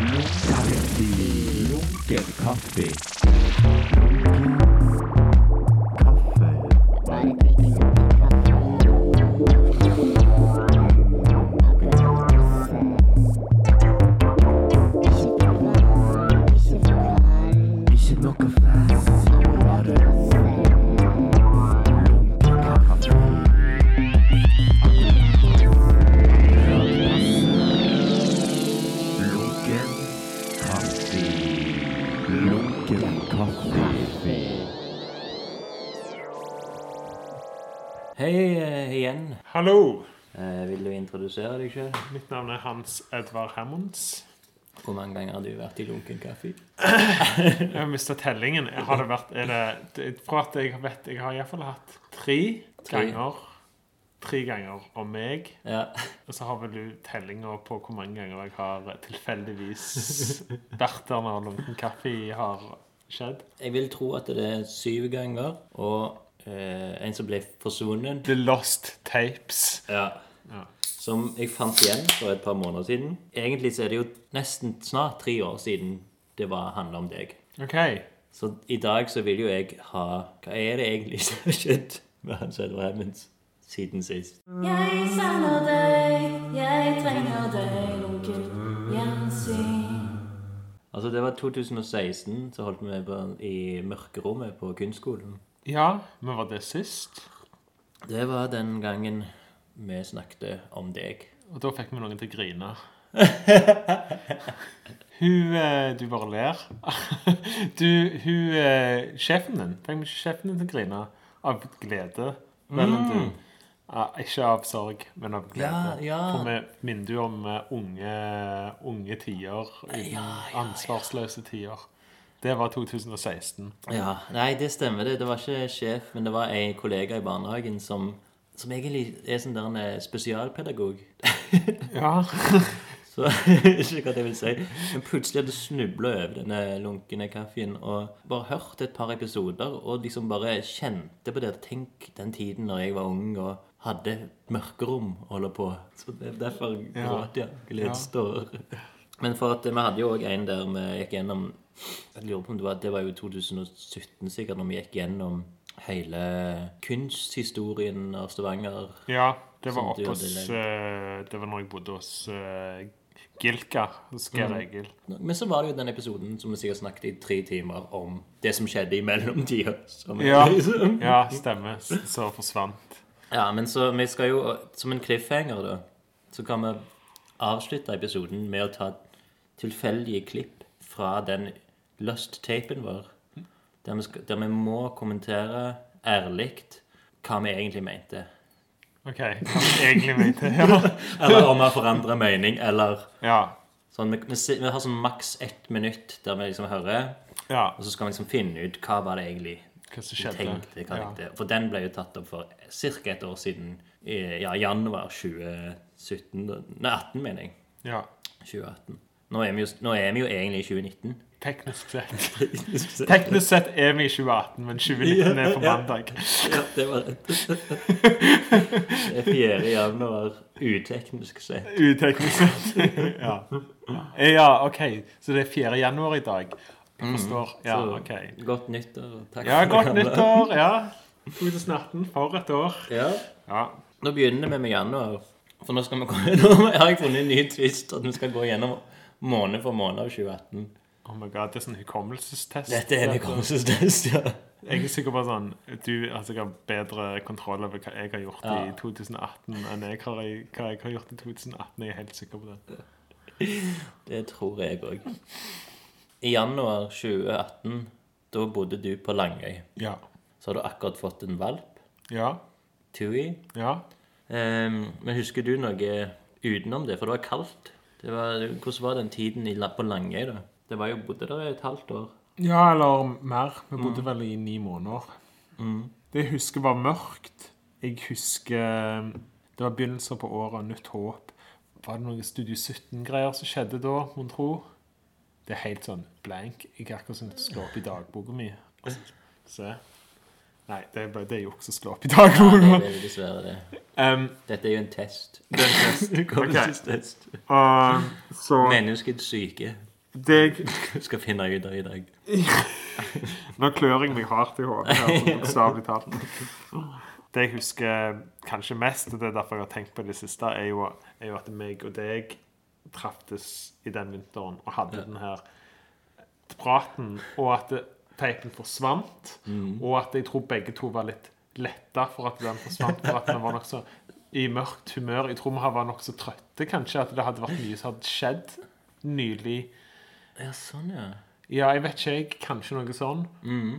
Kaffe. Lunken kaffe. Kaffe. Hallo! Eh, vil du introdusere deg sjøl? Mitt navn er Hans Edvard Hammonds. Hvor mange ganger har du vært i lunken kaffe? Jeg har mista tellingen. Har det vært er det, det, Fra at jeg vet Jeg har iallfall hatt tre, Tre. ganger Tre ganger om meg. Ja. Og så har vel du tellinga på hvor mange ganger jeg har tilfeldigvis vært der når lunken kaffe har skjedd. Jeg vil tro at det er syv ganger, og eh, en som ble forsvunnet. The Lost Tapes. Ja. Ja. Som jeg fant igjen for et par måneder siden. Egentlig så er det jo nesten snart tre år siden det var handla om deg. OK. Så i dag så vil jo jeg ha Hva er det egentlig som har skjedd med Hans Edvard Hammonds siden sist? Jeg savner deg, jeg trenger deg, lunken gjensyn. Altså, det var 2016, så holdt vi på i mørkerommet på kunstskolen. Ja, men var det sist? Det var den gangen vi snakket om deg. Og da fikk vi noen til å grine. hun eh, Du bare ler. du, hun eh, Sjefen din Fikk vi sjefen din til å grine av glede? Vel, du. Ja, ikke av sorg, men av glede. Ja, ja. For vi minner jo om eh, unge, unge tider. Ansvarsløse tider. Det var 2016. Ja, Nei, det stemmer det. Det var ikke sjef, men det var en kollega i barnehagen som, som egentlig er sånn der en eh, spesialpedagog. Ja. Så ikke hva det vil si. Men plutselig hadde snubla over denne lunkne kaffen og bare hørt et par episoder og liksom bare kjente på det. Tenk den tiden når jeg var ung og hadde mørkerom å holde på. Så det er derfor Ja. gråt jeg. Gledestår. Men for at vi hadde jo òg en der vi gikk gjennom Jeg lurer på om det var, det var jo 2017 sikkert, når vi gikk gjennom hele kunsthistorien av Stavanger. ja, det var oppe hos eh, Det var når jeg bodde hos eh, Gilka. Geir Egil. Men så var det jo den episoden som vi sikkert snakket i tre timer om det som skjedde i mellomtida. Ja, ja stemmer. Så forsvant. ja, men så vi skal jo, som en cliffhanger da, så kan vi avslutte episoden med å ta tilfeldige klipp fra den Lust-tapen vår, der vi, skal, der vi må kommentere ærlig hva vi egentlig mente. OK. Hva vi egentlig mente. Ja. Eller om vi har forandret mening, eller ja. sånn, vi, vi, vi har sånn maks ett minutt der vi liksom hører, Ja. og så skal vi liksom finne ut hva var det egentlig Hva som skjedde. tenkte, hva Ja. tenkte. For den ble jo tatt opp for ca. et år siden. I ja, januar 2017 Nei, 18, mener jeg. ja. 2018. Nå er vi jo, nå er vi jo egentlig i 2019. Teknisk sett. Teknisk sett er vi i 2018, men 2019 er på mandag. Ja, det var rett. Det er 4. januar uteknisk sett. Uteknisk sett. Ja. ja, OK. Så det er 4. januar i dag. Jeg forstår. Ja, OK. godt nyttår. Takk Ja, for godt nyttår. Ja. 2018. For et år. Ja. Ja. Nå begynner vi med januar. For nå, skal vi gå, nå har jeg funnet en ny twist at vi skal gå gjennom måned for måned av 2018. Oh my god, det er sånn hukommelsestest. Dette er en hukommelsestest, ja. Jeg er sikker på sånn Du har sikkert bedre kontroll over hva jeg har gjort Ja. i 2018 enn jeg har hva jeg har gjort i 2018. Jeg er helt sikker på det. Det tror jeg òg. I januar 2018, da bodde du på Langøy. Ja. Så har du akkurat fått en valp, Ja. Tui. Ja. Um, men husker du noe utenom det? For det var kaldt. Det var, hvordan var den tiden i, på Langøy, da? Det var jo, bodde der i et halvt år. Ja, eller mer. Vi bodde vel i ni måneder. Det jeg husker var mørkt. Jeg husker Det var begynnelser på året, nytt håp. Var det noen Studio 17-greier som skjedde da, mon tro? Det er helt sånn blank. Jeg er akkurat som å slå opp i dagboka mi. Se. Nei, det er bare det er juks å slå opp i dag. Ja, det er dessverre det. Um, Dette er jo en test. Det er ok. test. Og så Menneskets syke. Deg... skal finne ut av i dag. Nå klør jeg meg hardt i hodet, sånn bokstavelig talt. Det jeg husker kanskje mest, og det er derfor jeg har tenkt på det siste, er jo, er jo at meg og deg traftes i den vinteren og hadde den her praten, og at det- teipen forsvant, og at jeg tror begge to var litt letta for at den forsvant, for at vi var nok så i mørkt humør. Jeg tror vi var nokså trøtte, kanskje, at det hadde vært mye som hadde skjedd nylig. Ja, sånn, ja. Ja, jeg vet ikke, jeg. Kanskje noe sånn.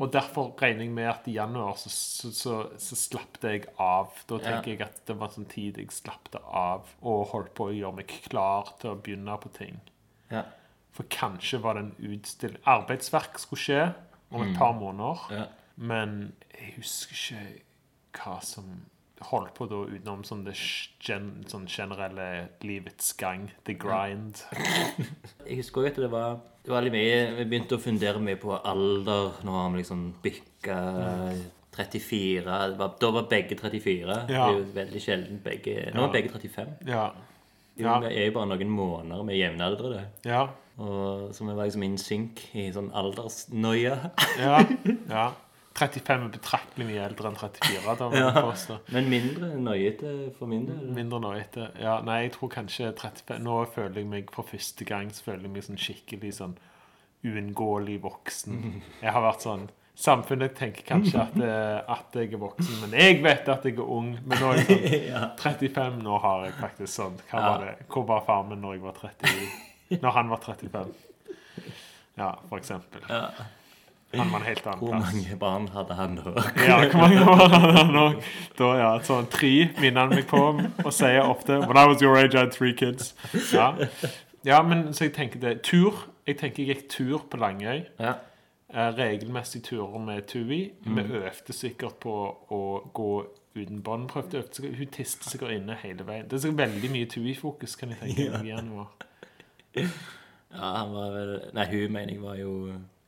Og derfor regner jeg med at i januar så, så, så, så slapp det jeg av. Da tenker Ja. jeg at det var sånn tid jeg slapp det av og holdt på å gjøre meg klar til å begynne på ting. Ja. For kanskje var det en utstilling Arbeidsverk skulle skje om et par måneder. ja. Men jeg husker ikke hva som holdt på da utenom sånn det gen, sånn generelle livets gang. The grind. Jeg husker også at det var, det var mye Vi begynte å fundere mye på alder. Nå har vi liksom bikka 34. Det var, da var begge 34. Det Ja. er jo veldig sjelden begge Nå er begge 35. Ja. Ja. Vi er jo bare noen måneder med jevnaldrende. Ja. Og Så vi var liksom in sync i sånn aldersnoia. Ja. ja. 35 er betraktelig mye eldre enn 34. Da, ja. Men mindre nøyete for min del. Mindre nå. Ja, nei, jeg tror kanskje 35 Nå føler jeg meg for første gang så føler jeg meg sånn skikkelig sånn uunngåelig voksen. Jeg har vært sånn Samfunnet tenker kanskje at, eh, at jeg er voksen, men jeg vet at jeg er ung. Men nå er jeg sånn 35. Nå har jeg faktisk sånn Hva var det? Hvor var far min når jeg var 30? Når han var 35? Ja, for eksempel. Ja. Han var en helt annen Hvor plass. mange barn hadde han da? Ja, hvor mange barn hadde han nå? Da, ja, sånn tre minner han meg på og sier ofte When I was your age, I had three kids. Ja, ja men så jeg tenker det Tur. Jeg tenker jeg gikk tur på Langøy. Ja. Eh, regelmessig turer med Tui. Vi øvde sikkert på å gå uten bånd. Prøvde sikkert- Hun tiste sikkert inne hele veien. Det er sikkert veldig mye Tui-fokus, kan jeg tenke meg nå. Ja, han var vel Nei, hun mener jeg var jo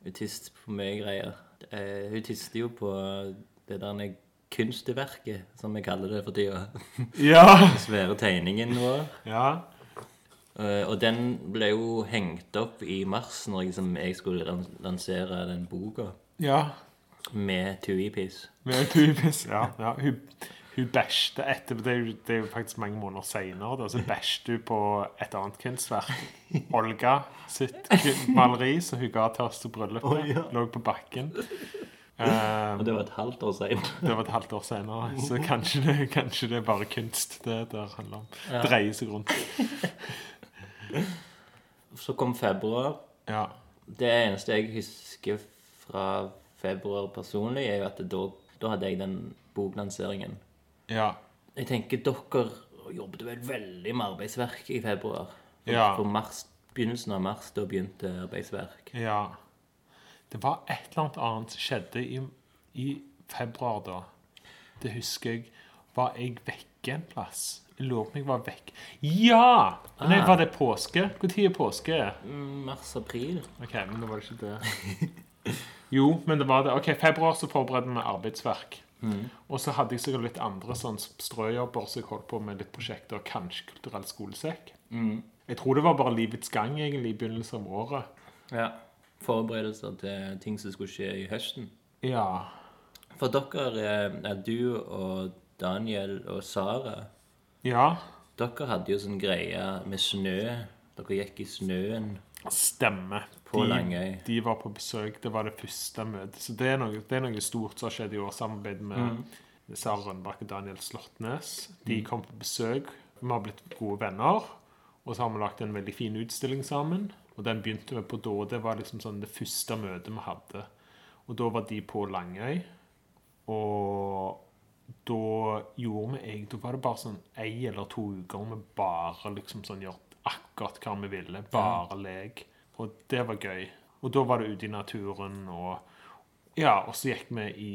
autist på mye greier. Eh, hun tiste jo på det der kunstverket, som vi kaller det for tida. Ja! Svære tegningen vår. ja. Eh, og den ble jo hengt opp i mars, når jeg, liksom, jeg skulle lansere den boka Ja. med Tui-piss. Med Tui-piss, ja. ja. Hun, hun bæsjte etter det er, jo, det er jo faktisk mange måneder seinere. Så bæsjte hun på et annet kunstverk. Olga sitt maleri som hun ga til oss til bryllupet. Lå på bakken. Um, Og det var et halvt år senere. det var et halvt år senere, så kanskje det, kanskje det er bare kunst det der handler om. Dreier seg rundt. Så kom februar. Ja. Det eneste jeg husker fra februar personlig, er jo at da, da hadde jeg den boklanseringen. Ja. Jeg tenker dere jobbet vel veldig med arbeidsverk i februar. For, Ja. for mars, begynnelsen av mars, da begynte arbeidsverk. Ja. Det var et eller annet annet som skjedde i, i februar da. Det husker jeg. Var jeg vekke en plass? Jeg lurer på om jeg var vekk. Ja! Nei, Ah. var det påske? Når er påske? Mm, Mars-april. Ok, men da var det ikke det. Jo, men det var det. Ok, februar så forberedte vi arbeidsverk. Og så hadde jeg sikkert litt andre sånn strøjobber, så jeg holdt på med litt prosjekter, kanskje kulturell skolesekk. Jeg tror det var bare livets gang egentlig i begynnelsen av året. Ja. Forberedelser til ting som skulle skje i høsten. Ja. For dere, eh, er du og Daniel og Sara, Ja, dere hadde jo sånn greie med snø. Dere gikk i snøen. Stemmer. På Langøy. De var på besøk. Det var det første møtet. Så det er noe, det er noe stort som har skjedd i år. Samarbeid med Mm. Sara Rønneberg og Daniel Slåttnes. De kom på besøk. Vi har blitt gode venner. Og så har vi lagt en veldig fin utstilling sammen. Og den begynte vi på da. Det var liksom sånn det første møtet vi hadde. Og da var de på Langøy. Og da gjorde vi egentlig var det bare sånn ei eller to uker vi bare liksom sånn gjort akkurat hva vi ville. Bare lek. Og det var gøy. Og da var det ute i naturen og Ja, og så gikk vi i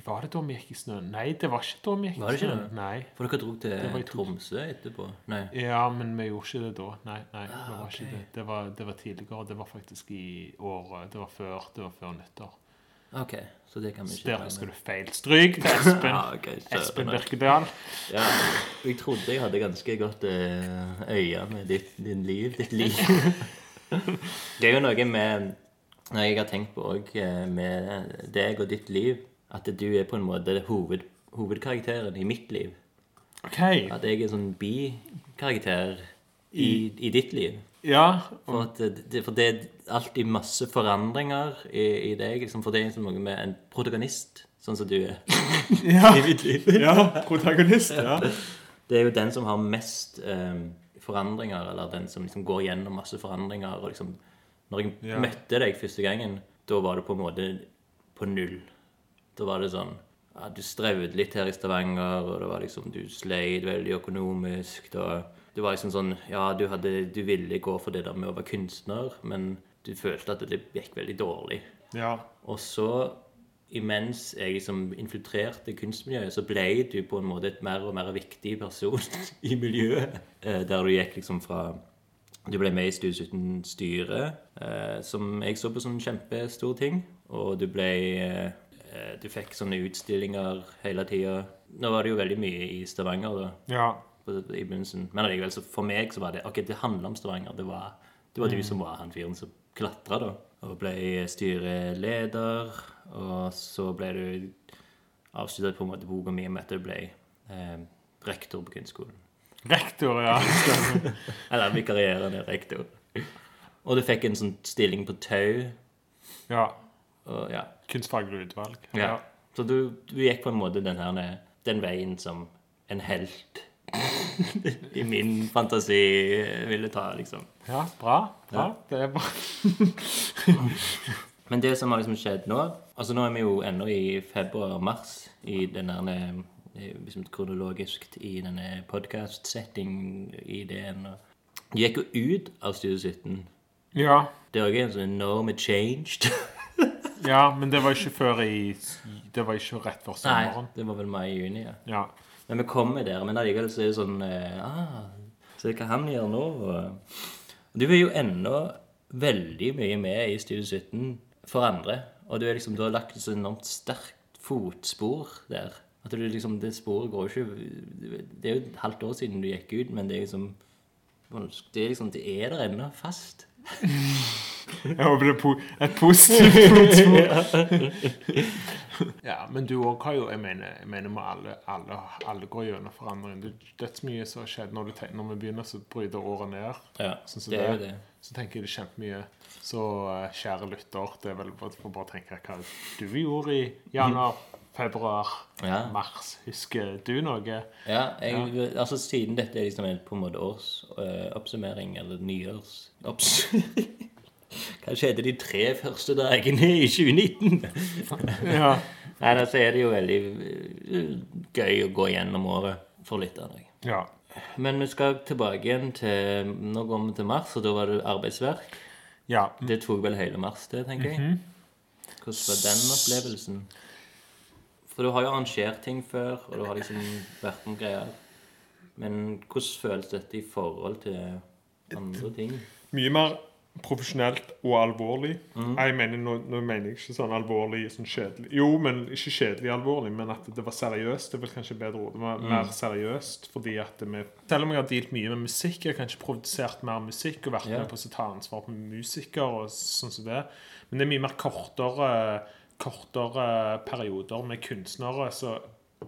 Var det da vi gikk i snøen? Nei, det var ikke da vi gikk i snøen. Nei. For dere dro til Tromsø etterpå? Nei. Ja, men vi gjorde ikke det da. Nei, nei, det var okay. ikke det. Det var, det var tidligere. Det var faktisk i året. Det var før, det var før nyttår. OK, så det kan vi ikke der husker du feil. Stryk til Espen. Ja, okay. Espen Birkedal. Ja, jeg trodde jeg hadde ganske godt eh, øye med ditt, din liv, ditt liv. Det er jo noe med Når jeg har tenkt på òg med deg og ditt liv, at du er på en måte hoved, hovedkarakteren i mitt liv. OK. At jeg er sånn bikarakter i, i ditt liv. Ja. For, at det, for det er alltid masse forandringer i, i deg. Liksom, for det er noe med en protagonist, sånn som du er Ja. i mitt liv. ja. Protagonist. Ja. Det er jo den som har mest um, forandringer, eller den som liksom går gjennom masse forandringer. Og liksom, når jeg Ja. møtte deg første gangen, da var det på en måte på null. Da var det sånn ja, Du strevde litt her i Stavanger, og det var liksom, du sleit veldig økonomisk. Da, det var liksom sånn Ja, du, hadde, du ville gå for det der med å være kunstner, men du følte at det gikk veldig dårlig. ja. Og så, imens jeg liksom infiltrerte kunstmiljøet, så ble du på en måte et mer og mer viktig person i miljøet. Eh, Der du gikk liksom fra Du ble med i Studio 17 styre, eh, som jeg så på som en kjempestor ting. Og du ble eh, Du fikk sånne utstillinger hele tida. Nå var det jo veldig mye i Stavanger, da ja. I begynnelsen. Men allikevel, så for meg så var det Ok, det handla om Stavanger. Det var, det var du som var han fyren som klatra, da. Og ble styreleder. Og så ble du avsluttet på en måte boka mi med at du ble eh, rektor på kunstskolen. Rektor, ja. Eller vikarierende rektor. Og du fikk en sånn stilling på Tau. ja. Og ja. Kunstfaglig utvalg. ja. Så du, du gikk på en måte den, her, den veien som en helt i min fantasi ville ta, liksom. Ja, bra. bra. Det er bra. Men det som har liksom skjedd nå Altså Nå er vi jo ennå i februar-mars i denne eh, liksom kronologisk i denne podkast-setting-ideen. og gikk jo ut av Studio 17. Ja. Det er også en sånn enorme changed. ja, men det var ikke før i Det var ikke rett før Nei, det var vel mai-juni. ja. Ja. Men vi kommer der. Men allikevel så er det sånn eh, ah, Se hva han gjør nå. Og, du er jo ennå veldig mye med i Studio 17 for andre. Og du, liksom, du har lagt et så enormt sterkt fotspor der. At du liksom, Det sporet går ikke Det er jo et halvt år siden du gikk ut, men det er liksom Det er liksom, det er der ennå fast. Jeg håper det er po et positivt ja, men du òg har jo Jeg mener, jeg mener med alle, alle, alle går gjennom forandring. Det, det er så mye som har skjedd når, du tenker, når vi begynner så bryter året ned. Ja, Sånn som det det. det. Så tenker jeg det er kjempemye. Så eh, kjære lytter, det er vel bare for bare å tenke hva du gjorde i januar, februar, Ja. mars. Husker du noe? Ja, jeg, altså siden dette er liksom en på en måte årsoppsummering, eller nyårs oppsummering Hva skjedde de tre første dagene i 2019? Ja. Nei, da er det jo veldig eh, gøy å gå gjennom året for lytterne. ja. Men vi skal tilbake igjen til Nå går vi til mars, og da var det arbeidsverk. ja. Det tok vel hele mars, det, tenker jeg. Hvordan var den opplevelsen? For du har jo arrangert ting før, og du har liksom vært med greier. Men hvordan føles dette i forhold til andre ting? Mye mer profesjonelt og alvorlig. Jeg mener, nå, nå mener jeg ikke sånn alvorlig sånn kjedelig. Jo, men ikke kjedelig alvorlig, men at det var seriøst. Det er vel kanskje bedre ord. Det var mer seriøst fordi at vi Selv om jeg har dealt mye med musikk, jeg har kanskje produsert mer musikk og vært yeah. med på å ta ansvar på musikere og sånn som det. Men det er mye mer kortere, kortere perioder med kunstnere, så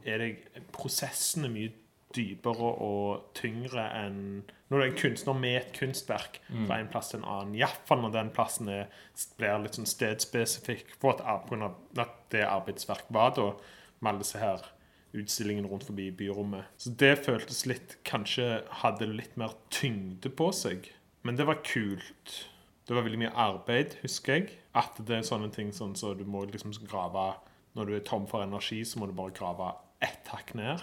er det prosessen er mye dypere og tyngre enn når du er en kunstner med et kunstverk fra en plass til en annen. Iallfall når den plassen er, blir litt sånn stedspesifikk på at det arbeidsverk var da, med alle disse her utstillingene rundt forbi byrommet. Så det føltes litt Kanskje hadde litt mer tyngde på seg. Men det var kult. Det var veldig mye arbeid, husker jeg. At det er sånne ting sånn så du må liksom grave Når du er tom for energi, så må du bare grave ett hakk ned.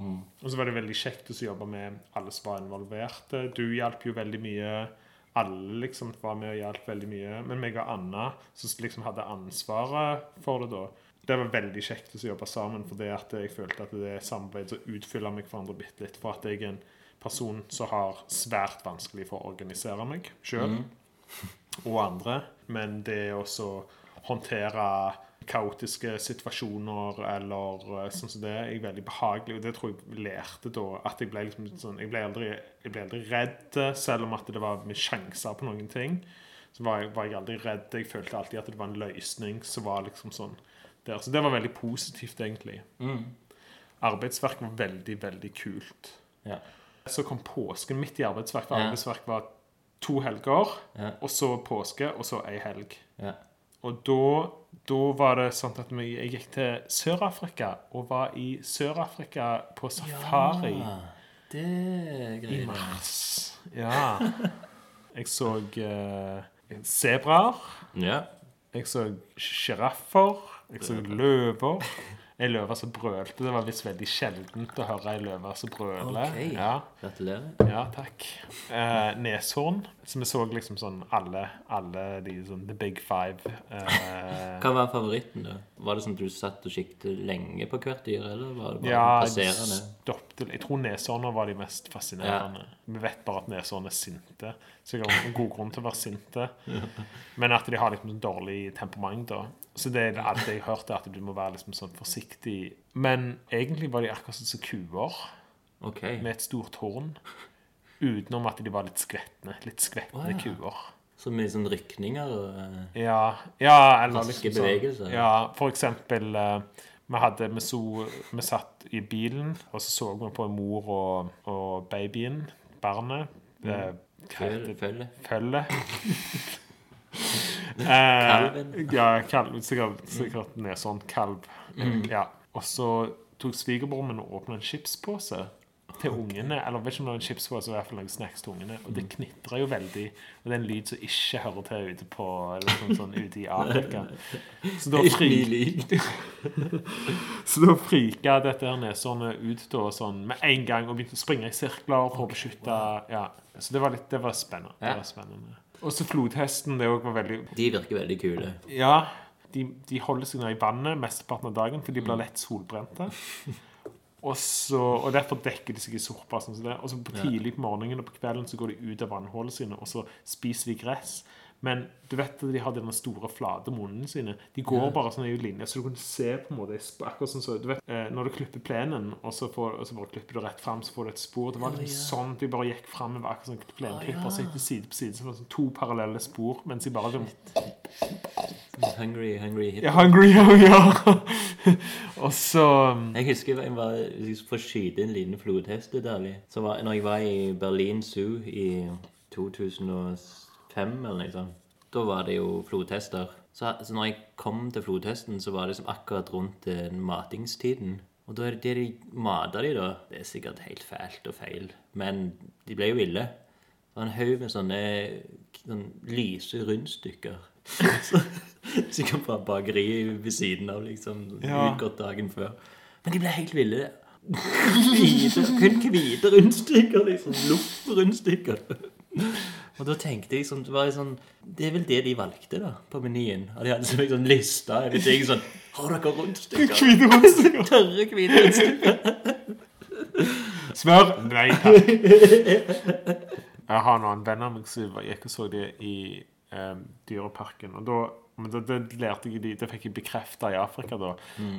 Og så var det veldig kjekt å jobbe med alle som var involverte. Du hjalp jo veldig mye. Alle liksom var med og hjalp veldig mye. Men meg og Anna, som liksom hadde ansvaret for det da, det var veldig kjekt å jobbe sammen. For det at jeg følte at det samarbeidet så utfyller meg hverandre bitte litt. For at jeg er en person som har svært vanskelig for å organisere meg sjøl og andre. Men det å håndtere kaotiske situasjoner eller eh, sånn som det. Jeg er veldig behagelig, og det tror jeg lærte da at jeg ble liksom sånn Jeg ble aldri, jeg ble aldri redd, selv om at det var med sjanser på noen ting. Så var jeg, var jeg aldri redd. Jeg følte alltid at det var en løsning som var liksom sånn der. Så det var veldig positivt, egentlig. Arbeidsverk var veldig, veldig kult. Ja. Så kom påsken midt i arbeidsverk. For arbeidsverk var to helger, Ja. og så påske, og så ei helg. Ja. Og da, da var det sånn at vi, jeg gikk til Sør-Afrika og var i Sør-Afrika på safari Ja, det er i mars. Ja. Jeg så sebraer. Ja. Jeg så sjiraffer. Jeg så løver. Ei løve som brølte. Det var visst veldig sjeldent å høre ei løve som brøler. Okay. Ja. Gratulerer. Ja, takk. Eh, neshorn. Så vi så liksom sånn alle, alle de sånn The Big Five. Eh, Hva var favoritten, da? Var det sånn at du satt og kikket lenge på hvert dyr, eller var det bare ja, de passerende? stoppte Jeg tror neshorner var de mest fascinerende. Vi vet bare at neshorn er sinte. Så jeg har en god grunn til å være sinte. Men at de har liksom sånn dårlig temperament, da. Så det er alt jeg har hørt, er at du må være liksom sånn forsiktig. Men egentlig var de akkurat sånn som kuer, Ok. med et stort horn. Utenom at de var litt skvetne. Litt skvetne oh, ja. kuer. Så mye sånn rykninger og eh, Ja, ja eller liksom sånn bevegelser. Ja, for eksempel eh, vi, hadde, vi, så, vi satt i bilen, og så så vi på mor og, og babyen, barnet. Eh, hva heter føl- følge. Følge. eh, Kalven. ja, kalv, sikkert, sikkert neshorn kalv. Mm. Ja. Og så tok svigerbroren min og åpna en chipspose til ungene. Eller vet ikke om det var en chipspose, i hvert fall noen snacks til ungene. Og det Mm. knitrer jo veldig. Og det er en lyd som ikke hører til ute på eller sånn sånn ute i Afrika. Så da frika så da frika dette her neshornet ut da, sånn, med en gang og begynte å springe i sirkler for å beskytte ja. Så det var, litt, det var spennende. Det var spennende. Og så flodhesten. Det var veldig De virker veldig kule. Ja, de, de holder seg nede i vannet mesteparten av dagen, for de blir lett solbrente. Og, så, og derfor dekker de seg i som det. Og så på tidlig på morgenen og på kvelden så går de ut av vannhullene sine, og så spiser de gress. Men du vet at de har denne store, flate munnene sine. De går bare sånn i linje, så du kan se på en måte Akkurat sånn så, du vet, eh, Når du klipper plenen, og så, får, og så bare klipper du rett fram, så får du et spor. Det var liksom sånn de bare gikk framover, akkurat sånn plenklipper. Så gikk de side på side, så var det sånn to parallelle spor, mens de bare liksom Hungry, hungry hit. Ja, hungry, ja, ja. og så um, Jeg husker jeg var jeg skulle skyte en liten flodhest Så var, når jeg var i Berlin Zoo i 2005 eller noe sånt, da var det jo flodhester. Så, så når jeg kom til flodhesten, så var det liksom akkurat rundt den matingstiden. Og da er det det de mater de da, det er sikkert helt fælt og feil, men de ble jo ville. Det var en haug med sånne, sånne lyse rundstykker. Så- Sikkert fra bakeriet ved siden av, liksom. Ja. Utgått dagen før. Men de ble helt ville. Hvite, kun hvite rundstykker, liksom. Luft-rundstykker. Og da tenkte jeg sånn, det sånn Det er vel det de valgte, da, på menyen. Og de hadde sånn mye sånn liste. Vet ikke, sånn Har dere rundstykker? Hvite rundstykker. Tørre hvite rundstykker. Smør? Nei takk. Jeg har noen venner av meg som gikk og så det i um, Dyreparken. Og da men det, det lærte jeg de, det fikk jeg bekrefta i Afrika, da.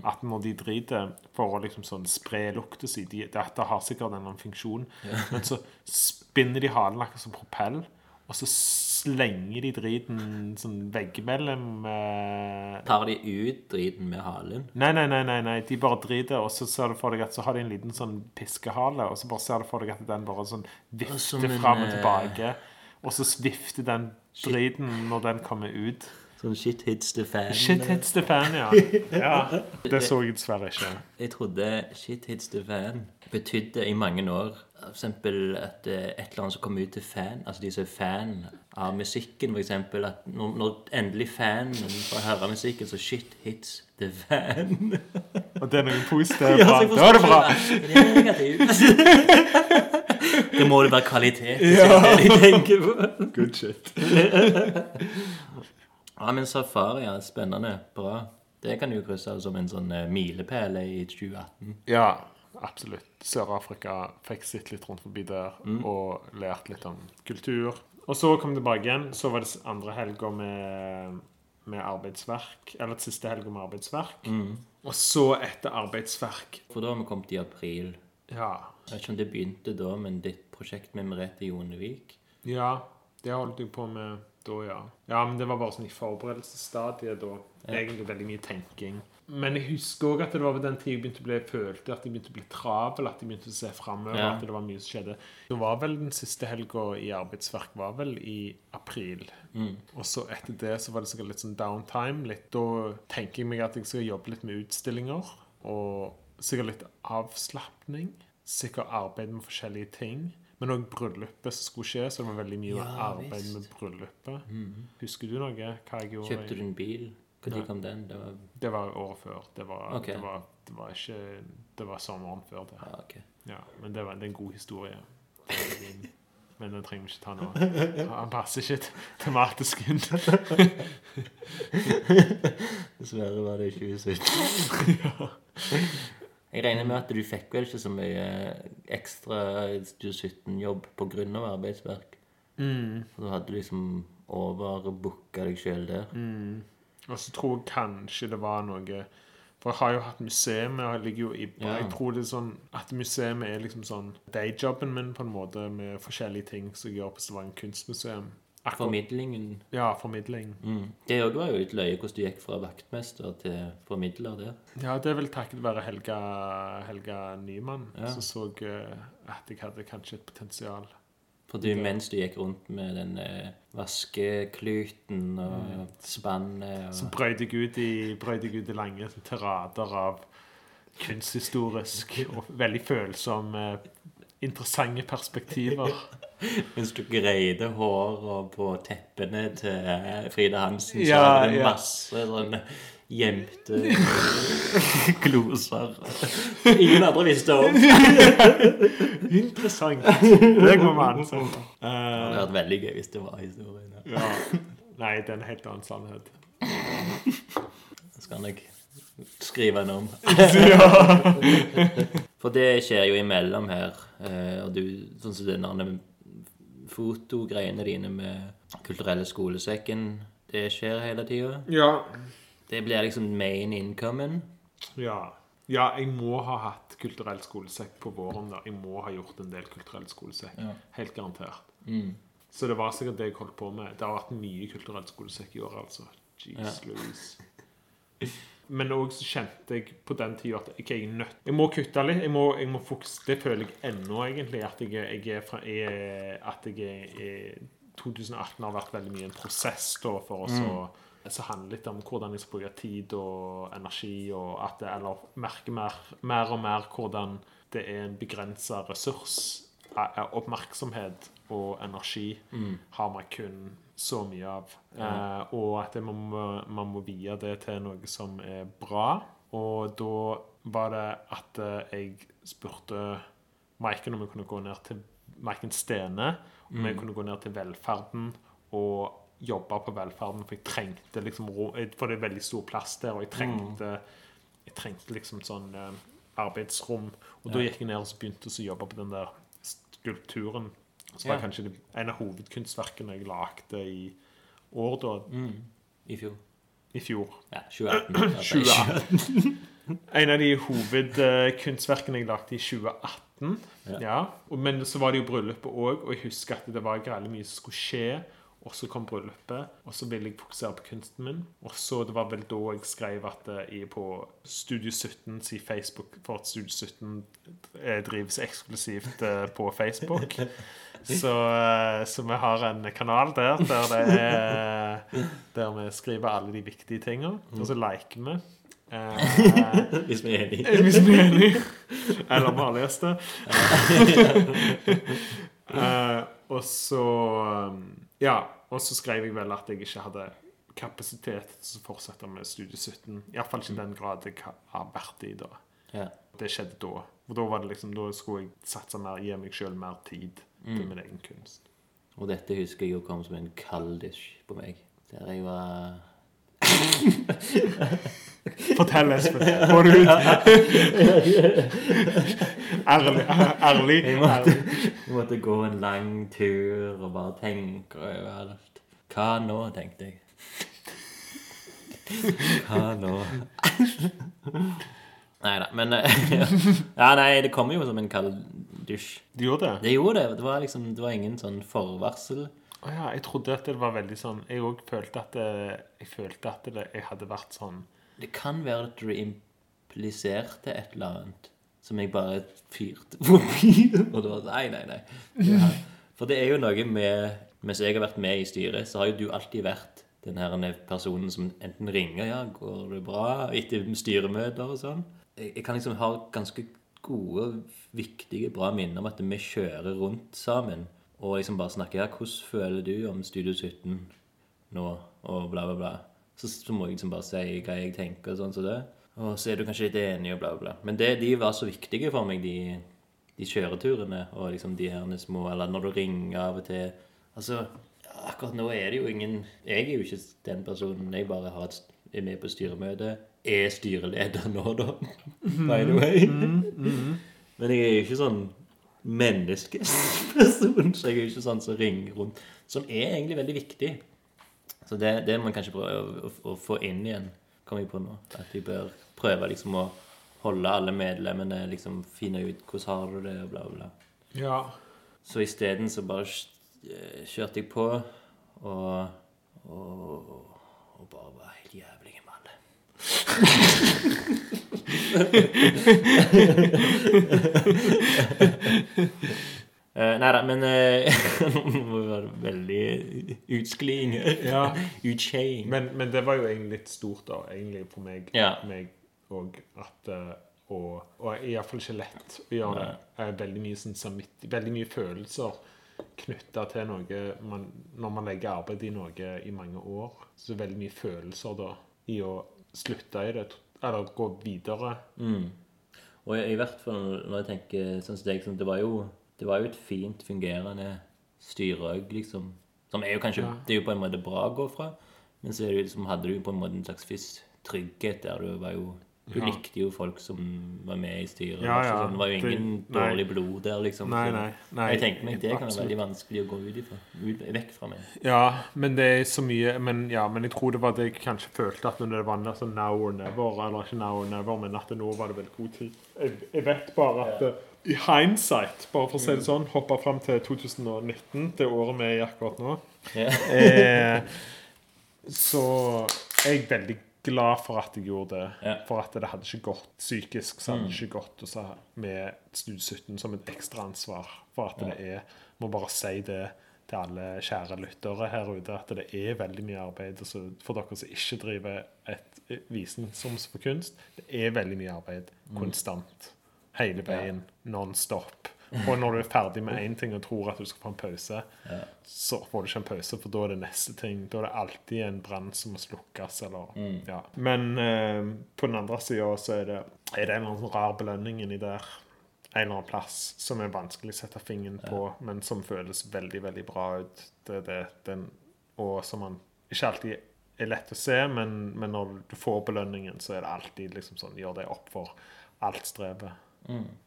At når de driter for å liksom sånn spre lukta si de, Dette har sikkert en eller annen funksjon. Men så spinner de halen akkurat som propell, og så slenger de driten sånn veggimellom eh, Tar de ut driten med halen? Nei, nei, nei, nei, nei, de bare driter, og så ser du for deg at så har de en liten sånn piskehale, og så bare ser du for deg at den bare sånn vifter en, fram og eh, tilbake, og så vifter den driten når den kommer ut. Sånn shit hits the fan. Shit hits the fan, ja. ja. Det så jeg dessverre ikke. Jeg trodde shit hits the fan betydde i mange år for eksempel at eh, et eller annet som kommer ut til fan, altså de som er fan av musikken, eksempel, at når, når endelig fanen får høre musikken, så shit hits the fan. Og det er noe positivt. Ja. Da er det bra. Det er negativt. Det må det være kvalitet. Det er det de tenker på. Good shit. Ja, men safari er spennende. Bra. Det kan du krysse av som en sånn eh, milepæl i 2018. Ja, absolutt. Sør-Afrika fikk sitt litt rundt forbi der, og lært litt om kultur. Og så kom det tilbake igjen. Så var det andre helga med, med arbeidsverk. Eller siste helga med arbeidsverk. Mm. Og så etter arbeidsverk For da har vi kommet i april. Ja. Jeg vet ikke om det begynte da, men ditt prosjekt med Merete Jonevik Ja, det holdt jeg på med da, ja. Ja, men det var bare sånn i forberedelsesstadiet da. Egentlig veldig mye tenking. Men jeg husker òg at det var ved den tida jeg begynte å bli, følte at jeg begynte å bli travel, at jeg begynte å se framover, Ja. at det var mye som skjedde. Det var vel den siste helga i arbeidsverk var vel i april. Mm. Og så etter det så var det sikkert litt sånn downtime. Litt, da tenker jeg meg at jeg skal jobbe litt med utstillinger. Og sikkert litt avslapning. Sikkert arbeid med forskjellige ting. Men òg bryllupet som skulle skje, så det var veldig mye Ja, arbeid visst. med bryllupet. Husker du noe? Hva jeg gjorde? Kjøpte du en bil? Når kom den? Det var Det var året før. Det var, okay. det var, det var ikke Det var sommeren før det. Ah, ok. Ja, men det, var, det er en god historie. Men den trenger vi ikke ta nå. Han passer ikke tematisk inn. Dessverre var det i 2017. Jeg regner med at du fikk vel ikke så mye ekstra 2017-jobb pga. arbeidsverk. Mm. For du hadde liksom overbooka deg sjøl der. Og så tror jeg kanskje det var noe For jeg har jo hatt museum, og jeg ligger jo i Ja. Jeg tror det er sånn at museet er liksom sånn dayjobben min på en måte, med forskjellige ting som jeg gjør på Stavanger kunstmuseum. Akkurat- Formidlingen Ja, formidling. mm. Det òg var jo litt løye hvordan du gikk fra vaktmester til formidler der. Ja, det er vel takket være Helga, Helga Nyman, Ja. som så eh, at jeg hadde kanskje et potensial. For du, mens du gikk rundt med den eh, vaskekluten og spannet og Så brøyt jeg ut i, ut i lange sånn, tirader av kunsthistorisk og veldig følsomme, interessante perspektiver. Mens du greide håret på teppene til eh, Frida Hansen, så Ja, hadde du ja. masse sånne gjemte gloser. Ingen andre visste om. Interessant. Det må vi ansette. Det hadde vært veldig gøy hvis det var historien. ja. Ja. Nei, det er en helt annen sannhet. Skal jeg skrive en om. For det skjer jo imellom her. eh, Og du, sånn som den der fotogreiene dine med kulturelle skolesekken, det skjer hele tida. Ja. Det blir liksom main incomen. ja. Ja, jeg må ha hatt kulturell skolesekk på våren. da. Jeg må ha gjort en del kulturell skolesekk. Ja. Helt garantert. Mm. Så det var sikkert det jeg holdt på med. Det har vært mye kulturell skolesekk i år, altså. Jeez Ja. Louise. Men òg så kjente jeg på den tida at jeg er nødt Jeg må kutte litt. Jeg må, jeg må fokus, Det føler jeg ennå, egentlig. At jeg, jeg er fra jeg, At jeg er, er 2018 har vært veldig mye en prosess da, for oss å som handler litt om hvordan jeg skal bruke tid og energi, og at det, eller merke mer, mer og mer hvordan det er en begrensa ressurs. Er- er Oppmerksomhet og energi har man kun så mye av. Eh, og at det, man, må, man må vie det til noe som er bra. Og da var det at eh, jeg spurte Maiken om jeg kunne gå ned til Maiken Stene, om jeg kunne gå ned til velferden og jobbe på velferden, for jeg trengte liksom ro- For det er veldig stor plass der, og jeg trengte, jeg trengte liksom sånn eh, arbeidsrom. Og da gikk jeg ned og så begynte å jobbe på den der skulpturen. Så var Ja. kanskje det en av hovedkunstverkene jeg lagde i år, da, I fjor. i fjor. Ja, 2018. Altså, 2018. En av de hovedkunstverkene jeg lagde i 2018. Ja. Ja. Men så var det jo bryllupet òg, og jeg husker at det var greit mye som skulle skje. Og så kom bryllupet, og så ville jeg fokusere på kunsten min. Og så det var vel da jeg skrev at eh, jeg på Studio 17 si Facebook For at Studio 17 eh, drives eksklusivt eh, på Facebook. Så, eh, så vi har en kanal der der det er Der vi skriver alle de viktige tinga. Og så liker vi. Eh, Hvis vi er enige. hvis vi er enige. Eller vi har lest det. Eh, og så Ja. Og så skrev jeg vel at jeg ikke hadde kapasitet til å fortsette med Studie 17. Iallfall ikke i den grad jeg har vært i da. Ja. Det skjedde da. For da var det liksom, da skulle jeg satse mer, gi meg sjøl mer tid til min egen kunst. Og dette husker jeg jo kom som en kalddusj på meg. Der jeg var Fortell, Espen. Få det ut. Ærlig. Ærlig. Jeg måtte, jeg måtte gå en lang tur og bare tenke over alt. Hva nå, tenkte jeg. Hva nå? Nei da, men ja. Ja, nei, det kommer jo som en kald dusj. Det gjorde det? Det gjorde det. Det var liksom Det var ingen sånn forvarsel. Å ja, jeg trodde at det var veldig sånn Jeg òg følte at det, jeg følte at det, jeg hadde vært sånn Det kan være at du impliserte et eller annet som jeg bare fyrte forbi. Og det var Nei, nei, nei. Ja. For det er jo noe med Mens jeg har vært med i styret, så har jo du alltid vært den her personen som enten ringer Ja, går det bra? etter styremøter og sånn. Jeg, kan liksom ha ganske gode, viktige, bra minner om at vi kjører rundt sammen og liksom bare snakker Ja, hvordan føler du om Studio 17 nå? Og bla, bla, bla. Så, så må jeg liksom bare si hva jeg tenker og sånn som det. Og så er du kanskje litt enig og bla, bla. Men det, de var så viktige for meg, de, de kjøreturene og liksom de her små Eller når du ringer av og til. Altså, akkurat nå er det jo ingen Jeg er jo ikke den personen. Jeg bare har et, er med på styremøte. Er styreleder nå, da. By the way. Men jeg er jo ikke sånn menneskeperson, så jeg er jo ikke sånn som ringer rundt. Som er egentlig veldig viktig. Så det, det må man kanskje prøve å, å, å få inn igjen, kommer jeg på nå. At vi bør prøve liksom å holde alle medlemmene, liksom finne ut hvordan har du det, og bla, bla. Ja. Så isteden så bare eh, kjørte jeg på og, og, og bare var helt jævlig med alle. Uh, nei da, men Nå vi være veldig utskliinger. Ja. Utskeiing. Men, men det var jo egentlig litt stort, da, egentlig for meg. Ja. meg og at uh, og, og iallfall ikke lett å gjøre det. Er Veldig mye, sånn, samvitt- veldig mye følelser knytta til noe man, Når man legger arbeid i noe i mange år, så er det veldig mye følelser da i å slutte i det, eller gå videre. Mm. Og i, i hvert fall når jeg tenker sånn som deg, sånn, det var jo det var jo et fint fungerende styre òg, liksom. Som er jo kanskje Ja. Det er jo på en måte bra å gå fra, men så det liksom, hadde du på en måte en slags fisk trygghet der. Du var jo Du Ja. likte jo folk som var med i styret. Ja, altså, ja. det var jo ingen Det- dårlig blod der, liksom. Nei, nei. nei jeg tenker meg det kan være veldig vanskelig å gå ut ifra. Ut, vekk fra meg. Ja, men det er så mye Men, ja, men jeg tror det var det jeg kanskje følte at når det var sånn now or never, eller ikke now or never, men at nå var det vel god tid. Jeg, jeg vet bare at i hindsight, bare for å si det sånn, hoppa fram til 2019, det året vi er i akkurat nå, Yeah. eh, så er jeg veldig glad for at jeg gjorde det. Yeah. For at det hadde ikke gått psykisk, så hadde det ikke gått og med Studio 17 som et ekstra ansvar for at det er Må bare si det til alle kjære lyttere her ute, at det er veldig mye arbeid. Altså, for dere som ikke driver et visningsroms for kunst, det er veldig mye arbeid konstant. Hele veien. Non-stop. Og når du er ferdig med én ting og tror at du skal få en pause, så får du ikke en pause, for da er det neste ting. Da er det alltid en brann som må slukkes. Eller, ja. Men eh, på den andre sida så er det, er det en eller annen rar belønning inni der. En eller annen plass som er vanskelig å sette fingeren på, men som føles veldig veldig bra ut. Det, det, den, og som man ikke alltid er lett å se, men, men når du får belønningen, så er det alltid liksom sånn Gjør det opp for alt strevet.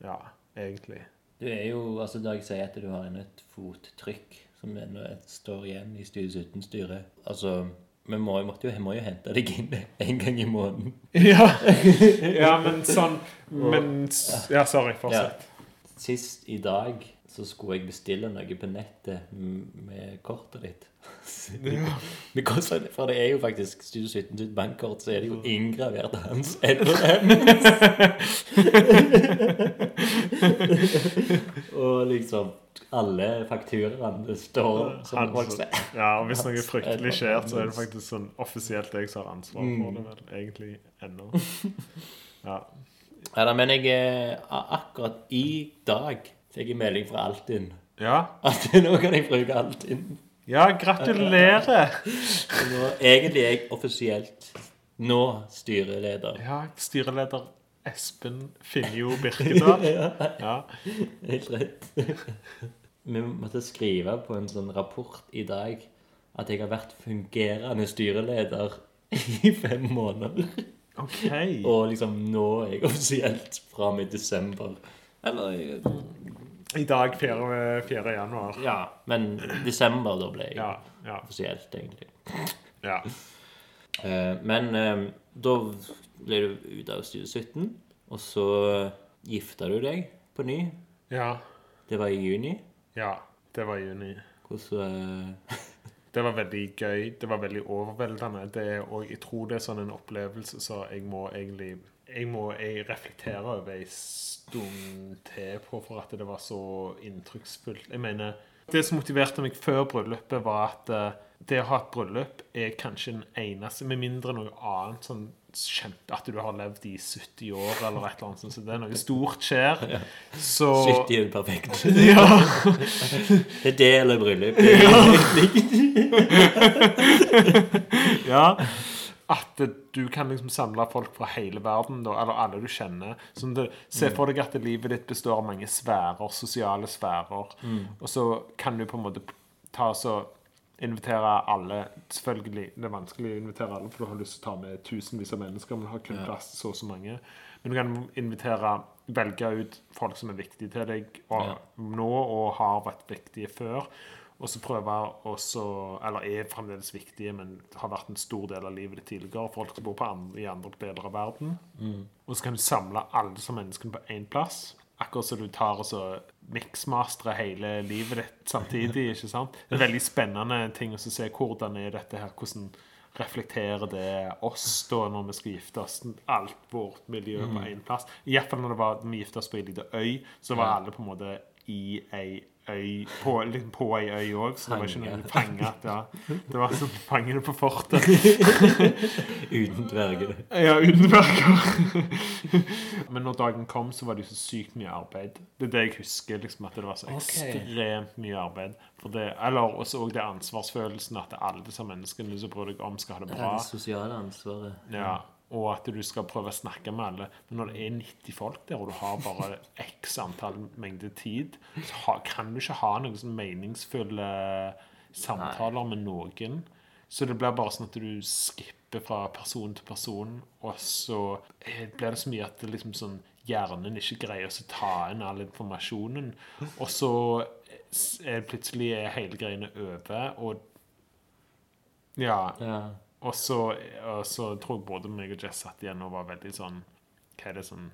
Ja, egentlig. Du er jo, altså Da jeg sier at du har et fottrykk som ennå står igjen i Studio 17-styret Altså, vi må, jo- måtte jo, jeg må jo hente deg inn en gang i måneden. Ja, ja men sånn Men Ja, sorry. Fortsett. Sist i dag så skulle jeg bestille noe på nettet med kortet ditt. Ja. For det er jo faktisk Studio 17 sitt bankkort, så er det jo inngravert hans Og liksom alle fakturaene står som folk ser. Ja, og hvis noe fryktelig skjer, så er det faktisk sånn offisielt jeg som har ansvar for Mm. det, vel, egentlig ennå. Ja. Ja, da, men jeg akkurat i dag fikk jeg melding fra Altinn ja. at nå kan jeg bruke Altinn. Ja, gratulerer! Nå, egentlig er jeg offisielt nå styreleder. Ja, styreleder Espen Finjo Birkedal. Ja. Helt rett. Vi måtte skrive på en sånn rapport i dag at jeg har vært fungerende styreleder i fem måneder. OK. Og liksom nå er jeg offisielt fra og med desember. Eller I dag 4. 4. januar. Ja, men desember da ble jeg Ja, ja, offisielt, egentlig. ja. Eh, men eh, da ble du ute av Studio 17, og så gifta du deg på ny. Ja. Det var i juni. Ja. Det var i juni. Hvordan eh, Det var veldig gøy. Det var veldig overveldende. Det er, og jeg tror det er sånn en opplevelse så jeg må egentlig Jeg må jeg reflektere over en stund til på for at det var så inntrykksfullt. Jeg mener Det som motiverte meg før bryllupet, var at eh, det å ha et bryllup er kanskje den eneste, med mindre noe annet sånn kjempe, At du har levd i 70 år eller et eller annet sånt, så det er noe stort skjer. Så 70 er jo perfekt. Ja. Det er det eller bryllup. Det er Ja. At du kan liksom samle folk fra hele verden, da, eller alle du kjenner. Sånn det, se for deg at livet ditt består av mange sfærer, sosiale sfærer. Og så kan du på en måte ta så invitere alle. Selvfølgelig, det er vanskelig å invitere alle, for du har lyst til å ta med tusenvis av mennesker, men du har kun plass til så og så mange. Men du kan invitere, velge ut folk som er viktige til deg og, Ja. nå og har vært viktige før. Og så prøve å Eller er fremdeles viktige, men har vært en stor del av livet ditt tidligere. Folk som bor på andre, i andre deler av verden. Og så kan du samle alle som menneskene på én plass. Akkurat som du tar og så miksmastere hele livet ditt samtidig. ikke sant? Det er veldig spennende ting å se hvordan er dette her, hvordan reflekterer det oss da når vi skal gifte oss. Alt vårt miljø på én plass. Iallfall når det var, vi gifta oss på ei lita øy, så var alle på en måte i ei øy På, litt på ei øy òg, så det var ikke noe fanget. Ja. Det var som fangene på fortet. Uten dverger. Ja, uten dverger. Men når dagen kom, så var det jo så sykt mye arbeid. Det er det jeg husker, liksom, at det var så ekstremt mye arbeid. For det, eller også og det ansvarsfølelsen at alle disse menneskene som bryr deg om, skal ha det bra. det sosiale ansvaret. Ja, og at du skal prøve å snakke med alle. Men når det er 90 folk der, og du har bare x antall mengde tid, så kan du ikke ha noen sånn meningsfulle samtaler med noen. Så det blir bare sånn at du skipper fra person til person, og så eh, blir det så mye at liksom sånn hjernen ikke greier å ta inn all informasjonen. Og så er plutselig er hele greiene over, og ja, Ja. Og så, og så tror jeg både meg og Jess satt igjen og var veldig sånn Hva er det sånn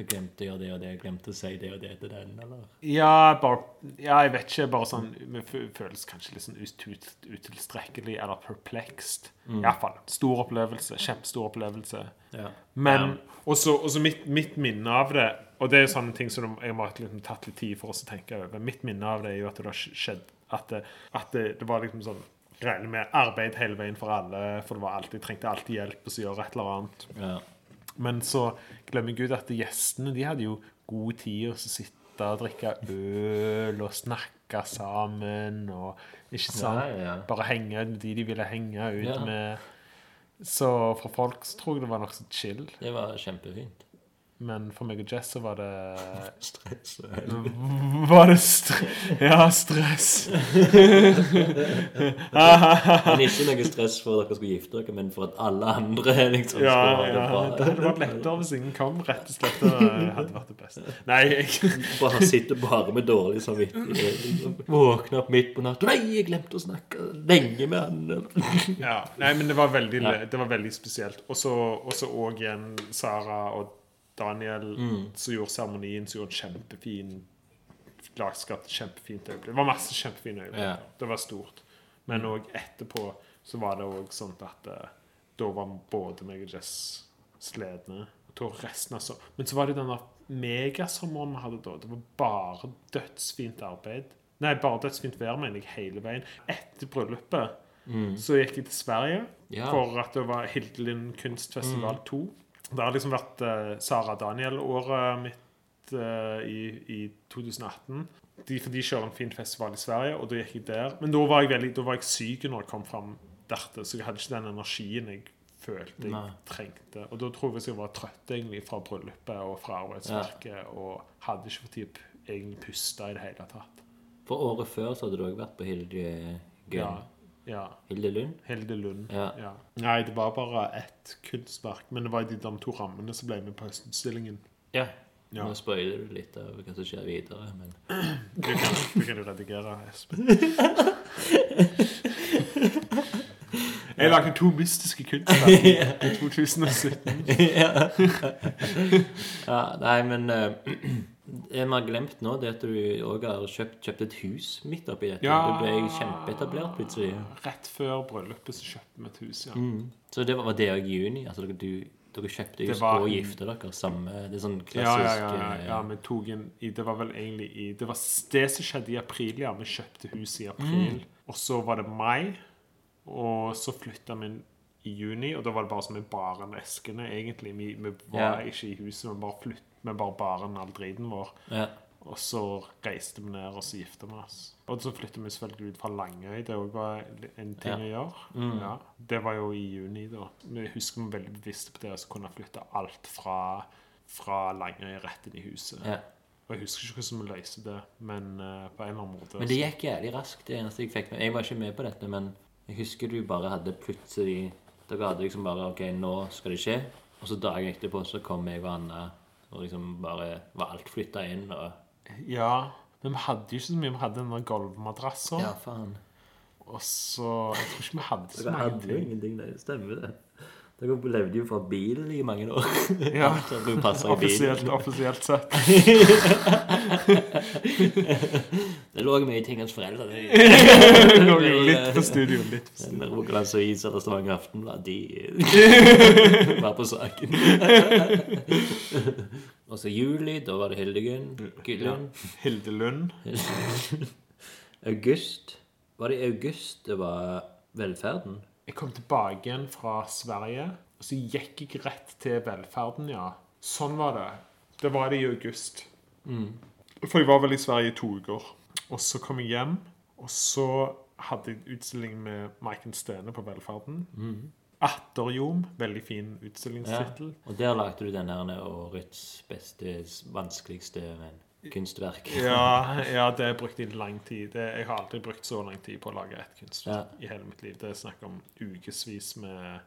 Vi glemte å gjøre det og det, glemte å si det og det til den, eller? Ja, bare, ja jeg vet ikke. Bare sånn Vi føles kanskje litt sånn ut- ut- utilstrekkelig eller perplexed. Mm. Iallfall. Stor opplevelse. Kjempestor opplevelse. Ja. Men Og så mitt, mitt minne av det Og det er sånne ting som jeg må ha liksom, tatt litt tid for oss å tenke over. Mitt minne av det er jo at det har skjedd At det, at det, det var liksom sånn Regner med arbeid hele veien for alle, for det var alltid, trengte alltid hjelp og så gjøre et eller annet. ja. Men så glemmer jeg ut at gjestene de hadde jo god tid å sitte og drikke øl og snakke sammen og Ikke sant? Ja, ja. Bare henge med de de ville henge ut med. Så for folk så tror jeg det var nokså chill. Det var kjempefint. Men for meg og Jess så var det Stress. Var det stre Ja, stress. Men ikke noe stress for at dere skulle gifte dere, men for at alle andre liksom Ja, skulle ha det ja. bra. Det hadde vært lettere hvis ingen kom, rett og slett. Det hadde vært det beste. Nei, jeg Bare sitter bare med dårlig samvittighet. Våkner opp midt på natta. Nei, jeg glemte å snakke lenge med han. Ja, nei, men det var veldig, Ja. det var veldig spesielt. Og så òg igjen Sara og Daniel som gjorde seremonien, som gjorde en kjempefin lagskapt kjempefint øyeblikk. Det var masse kjempefine øyeblikk. Yeah. Det var stort. Men òg etterpå så var det òg sånn at uh, da var både meg og Jess sledne. Så Men så var det den megasommeren vi hadde da. Det var bare dødsfint arbeid. Nei, bare dødsfint vær, mener jeg, hele veien. Etter bryllupet så gikk jeg til Sverige Ja. for at det var Hildelin kunstfestival 2. Det har liksom vært uh, Sara Daniel-året mitt uh, i, i 2018. De, for de kjører en fin festival i Sverige, og da gikk jeg der. Men da var jeg, veldig, da var jeg syk når jeg kom fram dertil, så jeg hadde ikke den energien jeg følte jeg Nei. trengte. Og da tror jeg jeg var trøtt egentlig fra bryllupet og fra arbeidsverket, og hadde ikke fått tid egentlig puste i det hele tatt. For året før så hadde du òg vært på Hilde. Ja, ja. Hilde Lund. Hilde Lund. Ja. Nei, det var bare ett kunstverk, men det var de de to rammene som ble med på høstutstillingen. Ja. Ja. Nå spoiler du litt av hva som skjer videre, men Det kan, du kan du redigere, Espen. Jeg lagde to mystiske kunstverk i 2017. ja, nei, men eh, Det vi har glemt nå, det er at du òg har kjøpt, kjøpt et hus midt oppi dette. Ja. Du ble kjempeetablert plutselig. Rett før bryllupet så kjøpte vi et hus, ja. Så det var, det òg i juni? Altså dere, du, dere kjøpte hus var- og gifte dere samme Det er sånn klassisk ja, ja, ja, eh, ja, vi tok en Det var vel egentlig i Det var det som skjedde i april, ja. Vi kjøpte huset i april. Og så var det mai, og så flytta vi i juni, og da var det bare som vi bar inn eskene, egentlig. Vi, vi var Ja. ikke i huset, vi bare flytt, vi bare bar inn all driten vår. ja. Og så reiste vi ned, og så gifta vi oss. Og så flytta vi selvfølgelig ut fra Langøy. Det òg var en ting å gjøre. Ja. Det var jo i juni, da. Vi husker vi var veldig bevisste på det å kunne flytte alt fra, fra Langøy rett inn i huset. ja. Og jeg husker ikke hvordan vi løste det, men uh, på en eller annen måte Men det gikk jævlig raskt, det eneste jeg fikk med. Jeg var ikke med på dette, men jeg husker du bare hadde plutselig Dere hadde liksom bare OK, nå skal det skje. Og så dagen etterpå så kom jeg og Anna, og liksom bare var alt flytta inn. og Ja, men vi hadde jo ikke så mye. Vi hadde den der gulvmadrassen. Ja, faen. Og så Jeg tror ikke vi hadde så mange hadde jo ting. ingenting, det stemmer det. Dere levde jo fra bilen i mange år. Ja, Så offisielt, offisielt sett. Det lå mye ting hos foreldre. Det- Lå jo litt på studio. Litt på studio. Rogalands Avis eller Stavanger Aftenblad, de var på saken. Og så juli, da var det Hildegunn. Gyllen. Hilde Lund. August. Var det i august det var velferden? Jeg kom tilbake igjen fra Sverige, og så gikk jeg rett til velferden, ja. Sånn var det. Det var det i august. For jeg var vel i Sverige i to uker. Og så kom jeg hjem, og så hadde jeg utstilling med Maiken Stene på velferden. Atterjom. Veldig fin Ja. Og der lagde du den her årets beste, vanskeligste men, kunstverk. Ja, ja, det brukte jeg lang tid. Det, jeg har aldri brukt så lang tid på å lage et kunstverk Ja. i hele mitt liv. Det er snakk om ukevis med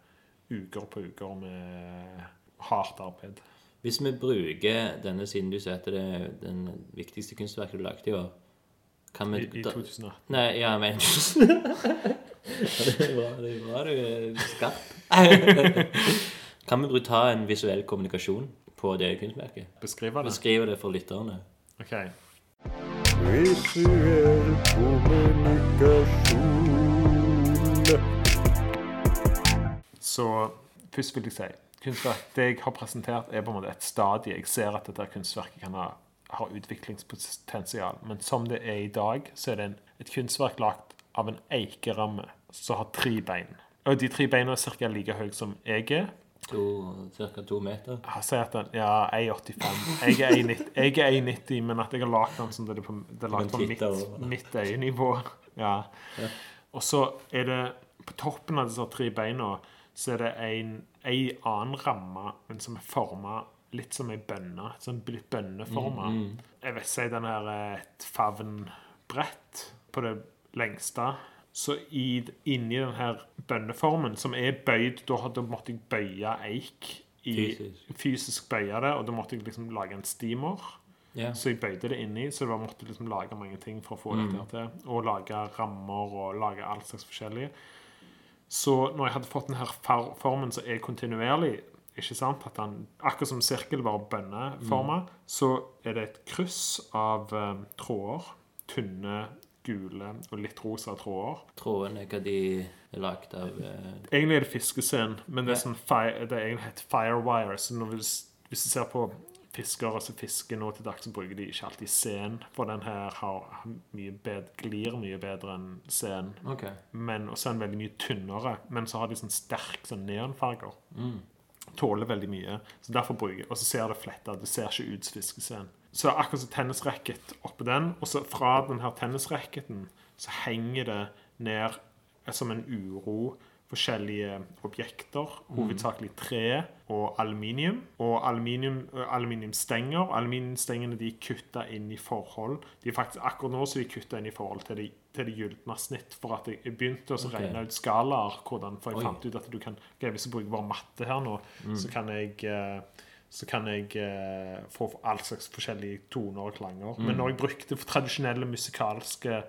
uker på uker med hardt arbeid. Hvis vi bruker denne siden du sier at det er den viktigste kunstverket du lagde i år kan vi I, i da- 2018. Nei, ja, men Det bra, det du er skarp. kan vi ta en visuell kommunikasjon på det kunstverket? Beskrive det. Beskrive det for lytterne. Ok. Visuell kommunikasjon. Så først vil jeg si kunstverk, Det jeg har presentert, er på en måte et stadie. Jeg ser at dette kunstverket kan ha, ha utviklingspotensial. Men som det er i dag, så er det en, et kunstverk lagd av en eikeramme som har tre bein. Og de tre beina er ca. like høye som jeg er. To, cirka to meter. Jeg sier at den, ja, 1,85. Jeg er 1,90, jeg er 1,90, men at jeg har lagd den at det er på, det er lagt på mitt, mitt øyenivå. Ja. Og så er det på toppen av disse tre beina så er det en, en annen ramme, men som er forma litt som ei bønne. Sånn litt bønneforma. Jeg vil si den her er et favnbrett på det lengste. Så i, inni den her bønneformen, som er bøyd Da måtte jeg bøye eik. I, Fysisk. fysisk bøye det, og da måtte jeg liksom lage en steamer. Yeah. Så jeg bøyde det inni, så jeg måtte liksom lage mange ting for å få dette her til. Og lage rammer og lage alt slags forskjellige. Så når jeg hadde fått denne formen som er kontinuerlig, ikke sant, at den, akkurat som sirkel, var bønneforma, så er det et kryss av um, tråder. Tynne, gule og litt rosa tråder. Trådene, hva de er lagd av eh, Egentlig er det fiskescen, men det er sånn fire, det er egentlig heter firewire. Så hvis, hvis du ser på fiskere som fisker nå til dags, så bruker de ikke alltid sen, for den her har mye bed, glir mye bedre enn sen. Okay. Men også er den veldig mye tynnere, men så har de sånn sterk sånn neonfarger. Tåler veldig mye. Så derfor bruker Og så ser det fletta. Det ser ikke ut som fiskescen. Så er akkurat som tennisracket oppå den, og så fra den her tennisracketen så henger det ned eh, som en uro forskjellige objekter, hovedsakelig tre og aluminium. Og aluminium, ø, aluminiumstenger. Aluminiumstengene de er kutta inn i forhold. De er faktisk Akkurat nå så de kutta inn i forhold til det, til det gylne snitt. For at jeg begynte å okay. regne ut skalaer, hvordan, for jeg Oi. fant ut at du kan okay, Hvis jeg bruker bare matte her nå, så kan jeg eh, så kan jeg eh, få all slags forskjellige toner og klanger. Men når jeg brukte tradisjonelle musikalske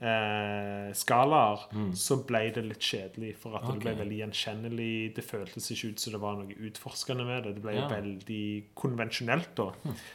eh, skalaer, så ble det litt kjedelig. For at det ble veldig gjenkjennelig. Det føltes ikke ut som det var noe utforskende med det. Det ble Ja. veldig konvensjonelt da.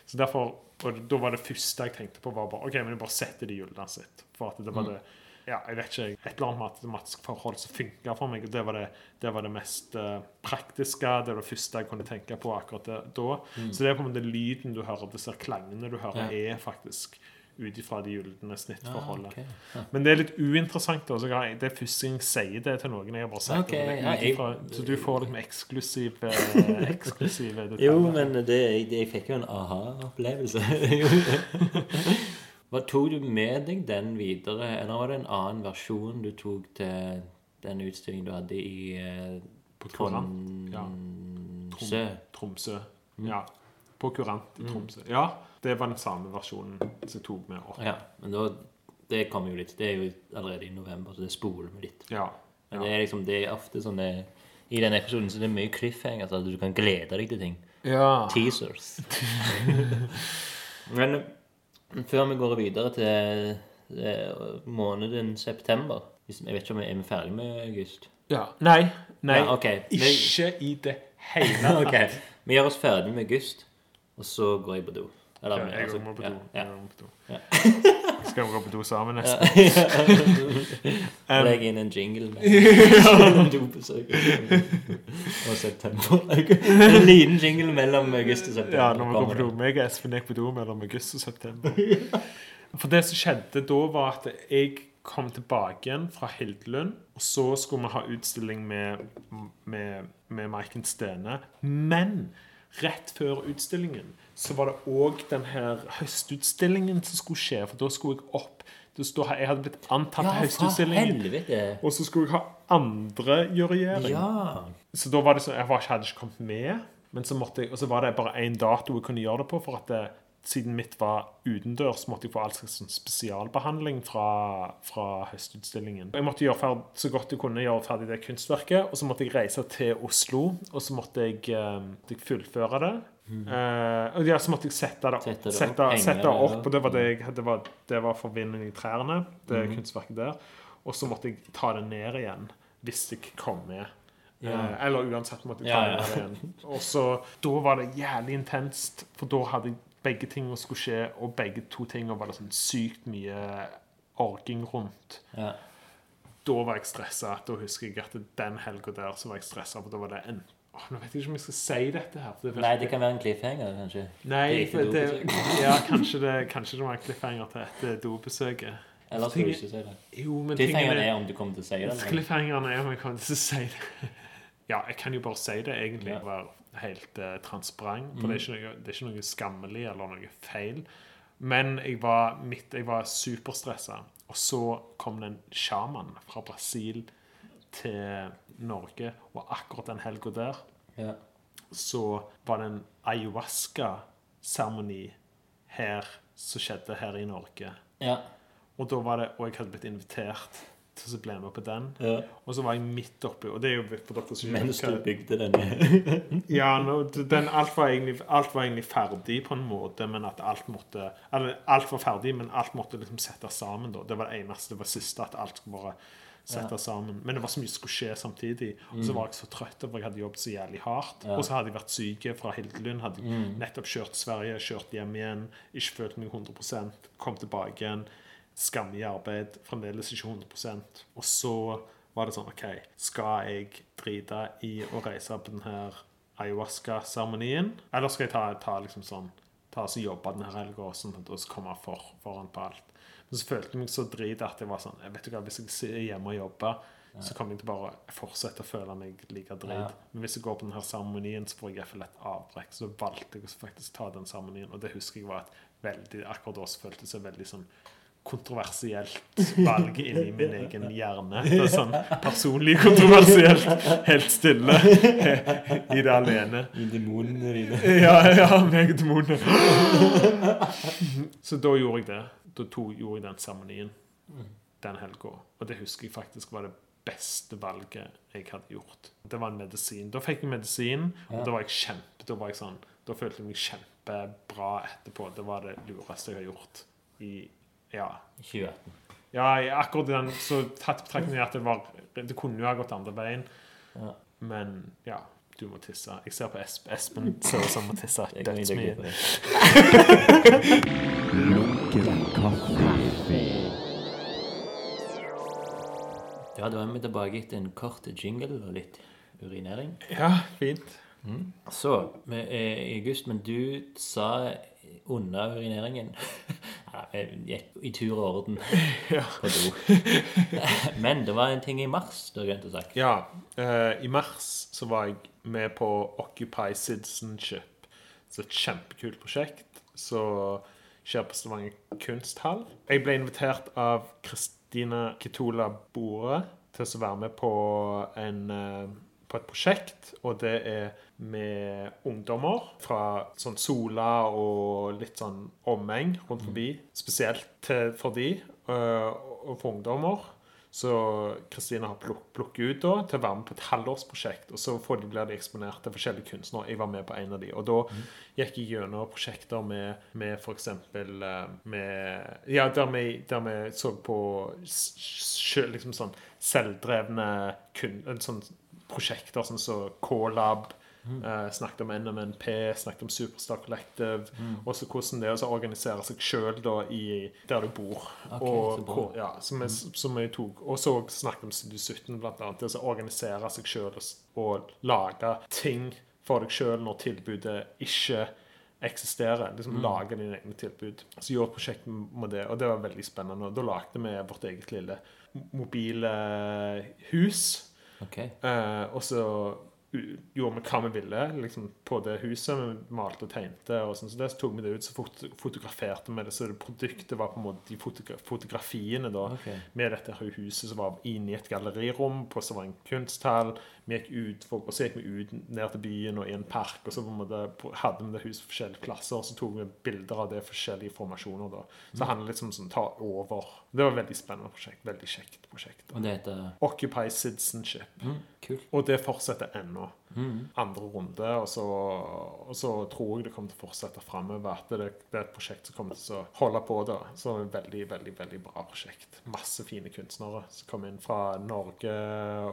Så derfor, og da var det første jeg tenkte på, var bare OK, men jeg bare setter det i hjulene sitt. For at det var det ja, jeg vet ikke, et eller annet matematisk forhold som funka for meg. Det var det, det, var det mest eh, praktiske. Det var det første jeg kunne tenke på akkurat det, da. Så det er på en måte lyden du hører, disse klangene du hører, er faktisk ut ifra de gylne snittforholdene. Ah, okay. Ja. Men det er litt uinteressant. Også. Det er første gang jeg sier det til noen. Jeg har bare sagt okay. det ja, jeg- Så du får liksom eksklusive, eksklusive detaljer. Jo, men det, jeg, jeg fikk jo en aha-opplevelse. Hva Tok du med deg den videre, eller var det en annen versjon du tok til den utstillingen du hadde i eh, På Kurant. Ja. Tromsø? Tromsø. Mm. Ja. På Kurant i Tromsø. Ja, det var den samme versjonen som jeg tok med opp. Ja, men da, det kommer jo litt. Det er jo allerede i november, så det spoler vi litt. Ja. Men det er liksom, det er ofte sånn det I den episoden så det er mye cliffhanger, så altså, du kan glede deg til ting. ja. Teasers. Men før vi går videre til eh, måneden september Jeg vet ikke om vi er ferdig med august. ja. Nei. Nei. Ja, okay. Ikke i det hele ok, Vi gjør oss ferdig med august, og så går jeg på do. Eller, ja, jeg altså, må på ja, do. Ja, Jeg går på do. Skal vi gå på do sammen nesten? Legg inn en jingle mellom dobesøk og september. En liten jingle mellom august og september. Ja, når vi går på do. jeg Meg og Espen gikk på do mellom august og september. For det som skjedde da, var at jeg kom tilbake igjen fra Hildelund, og så skulle vi ha utstilling med, med, med Maiken Stene. Men rett før utstillingen så var det òg denne høstutstillingen som skulle skje, for da skulle jeg opp. Jeg hadde blitt antatt Ja, høstutstillingen. Og så skulle jeg ha andre juryering. Ja. Så da var det sånn, jeg var, hadde ikke kommet med, men så måtte jeg, og så var det bare én dato jeg kunne gjøre det på, for at det, siden mitt var utendørs, måtte jeg få all slags sånn spesialbehandling fra, fra høstutstillingen. Jeg måtte gjøre ferd, så godt jeg kunne gjøre ferdig det kunstverket, og så måtte jeg reise til Oslo, og så måtte jeg, eh, måtte jeg fullføre det. Eh, og ja, så måtte jeg sette det opp, Sette opp, sette, opp og det var, det, jeg, det var, det var for vinden i trærne, det kunstverket der. Og så måtte jeg ta det ned igjen, hvis jeg kom med. Ja. eller uansett måtte jeg ta Ja, ja. det igjen. Og så, da var det jævlig intenst, for da hadde jeg begge tingene skulle skje, og begge to tingene var det sånn sykt mye orging rundt. Ja. Da var jeg stressa. Da husker jeg at den helga der så var jeg stressa, for da var det en Åh, Nå vet jeg ikke om jeg skal si dette her. det Nei, det kan være en cliffhanger, kanskje. Nei, Det det, ja, kanskje det, kanskje det var en cliffhanger til etter dobesøket. Eller skal du ikke si det? Jo, men Cliffhangeren er om du kommer til å si det. eller? Cliffhangeren er om jeg kommer til å si det. Ja, jeg kan jo bare si det, egentlig. Ja. Være helt uh, transparent. For det, er noe, det er ikke noe skammelig eller noe feil. Men jeg var, midt, jeg var superstressa. Og så kom det en sjaman fra Brasil til Norge, og akkurat den helga der Ja. så var det en ayahuasca-seremoni her som skjedde her i Norge. Ja. Og da var det, og jeg hadde blitt invitert til ble jeg med på den. ja. Og så var jeg midt oppi, og det er jo for dere som Mens du bygde denne. Ja, no, den, alt, var egentlig, alt var egentlig ferdig på en måte, men at alt måtte Eller alt var ferdig, men alt måtte liksom settes sammen. da. Det var det eneste, det var det siste, at alt skulle bare settes sammen. Men det var så mye som skulle skje samtidig. Og så var jeg så trøtt, for jeg hadde jobbet så jævlig hardt. Ja. Og så hadde jeg vært syk fra Hildelund. Hadde nettopp kjørt Sverige, kjørt hjem igjen. Ikke følt meg 100% Kom tilbake igjen. Skammelig arbeid. Fremdeles ikke 100 Og så var det sånn OK, skal jeg drite i å reise på den her ayahuasca-seremonien? Eller skal jeg ta, ta liksom sånn Ta og jobbe denne helga og sånn, og så komme for, foran på alt? Men så følte jeg meg så drit at jeg var sånn jeg vet ikke hva, Hvis jeg sitter hjemme og jobber, så kommer jeg til bare fortsette å føle meg like drit. Ja. Men hvis jeg går på denne seremonien, så får jeg iallfall et avbrekk. Så valgte jeg å faktisk ta den seremonien, og det husker jeg var et veldig Akkurat da føltes det veldig sånn kontroversielt valg inni min egen hjerne. Det er sånn personlig kontroversielt, helt stille, i det alene. I demonene dine. Ja, ja, meg og demonene. Så da gjorde jeg det. Da to, gjorde jeg den seremonien den helga. Og det husker jeg faktisk var det beste valget jeg hadde gjort. Det var en medisin. Da fikk jeg medisin, og da var jeg kjempe Da var jeg sånn Da følte jeg meg kjempebra etterpå. Det var det lureste jeg har gjort i Ja. 2018. Ja, akkurat i den, så tatt betraktning at det var Det kunne jo ha gått andre veien. Ja. Men ja, du må tisse. Jeg ser på Esp Espen ser ut som han må tisse Jeg kan ikke dødsmye. Lunken kaffe. Ja, da er vi tilbake etter en kort jingle og litt urinering. Ja, fint. Så, vi er i august, men du sa under urineringen Jeg gikk i tur og orden Ja. på do. Men det var en ting i mars du har glemt å sagt. Ja, eh, I mars så var jeg med på Occupy Citizenship. Så et kjempekult prosjekt som skjer på Stavanger kunsthall. Jeg ble invitert av Kristina Kitola Bore til å være med på, en, eh, på et prosjekt. Og det er med ungdommer fra sånn Sola og litt sånn omheng rundt forbi. Spesielt for de eh, og for ungdommer. Så Kristina har pluk plukket ut da, til å være med på et halvårsprosjekt. Og så får de, blir de eksponert til forskjellige kunstnere. Jeg var med på en av de. Og da gikk jeg gjennom prosjekter med, med f.eks. med Ja, der vi, der vi så på liksom sånn selvdrevne kun, sånn prosjekter sånn som K-lab. eh, snakket om NMNP, snakket om Superstar Collective. Også hvordan det er å organisere seg sjøl der du bor. Okay, og så hvor- ja, som, jeg, som jeg tok Og så snakket om Studio 17, blant annet. Det å organisere seg sjøl og, og lage ting for deg sjøl når tilbudet ikke eksisterer. Liksom Lage dine egne tilbud. Så gjorde prosjektet med det, og det var veldig spennende. Og da lagde vi vårt eget lille mobile hus. Ok. Eh, og så gjorde vi hva vi ville liksom, på det huset. Vi malte og tegnte. og sånn, så det så tok vi det ut, så fot fotograferte vi det. Så det produktet var på en måte de fotogra fotografiene da, okay. med dette huset som var inne i et gallerirom på Stavanger kunsthall. Vi gikk ut, for, og så gikk vi ut ned til byen og i en park, og så på en måte hadde vi det huset i forskjellige klasser, og så tok vi bilder av det i forskjellige formasjoner. da. Så det handler litt om sånn ta over. Det var et veldig spennende prosjekt. Veldig kjekt prosjekt. da. Og det heter Occupy Citizenship. mm, Kult. Og det fortsetter ennå. Mm. Andre runde. Og så, og så tror jeg det kommer til å fortsette framover. At det, det er et prosjekt som kommer til å holde på. da. Så et veldig, veldig veldig bra prosjekt. Masse fine kunstnere som kom inn fra Norge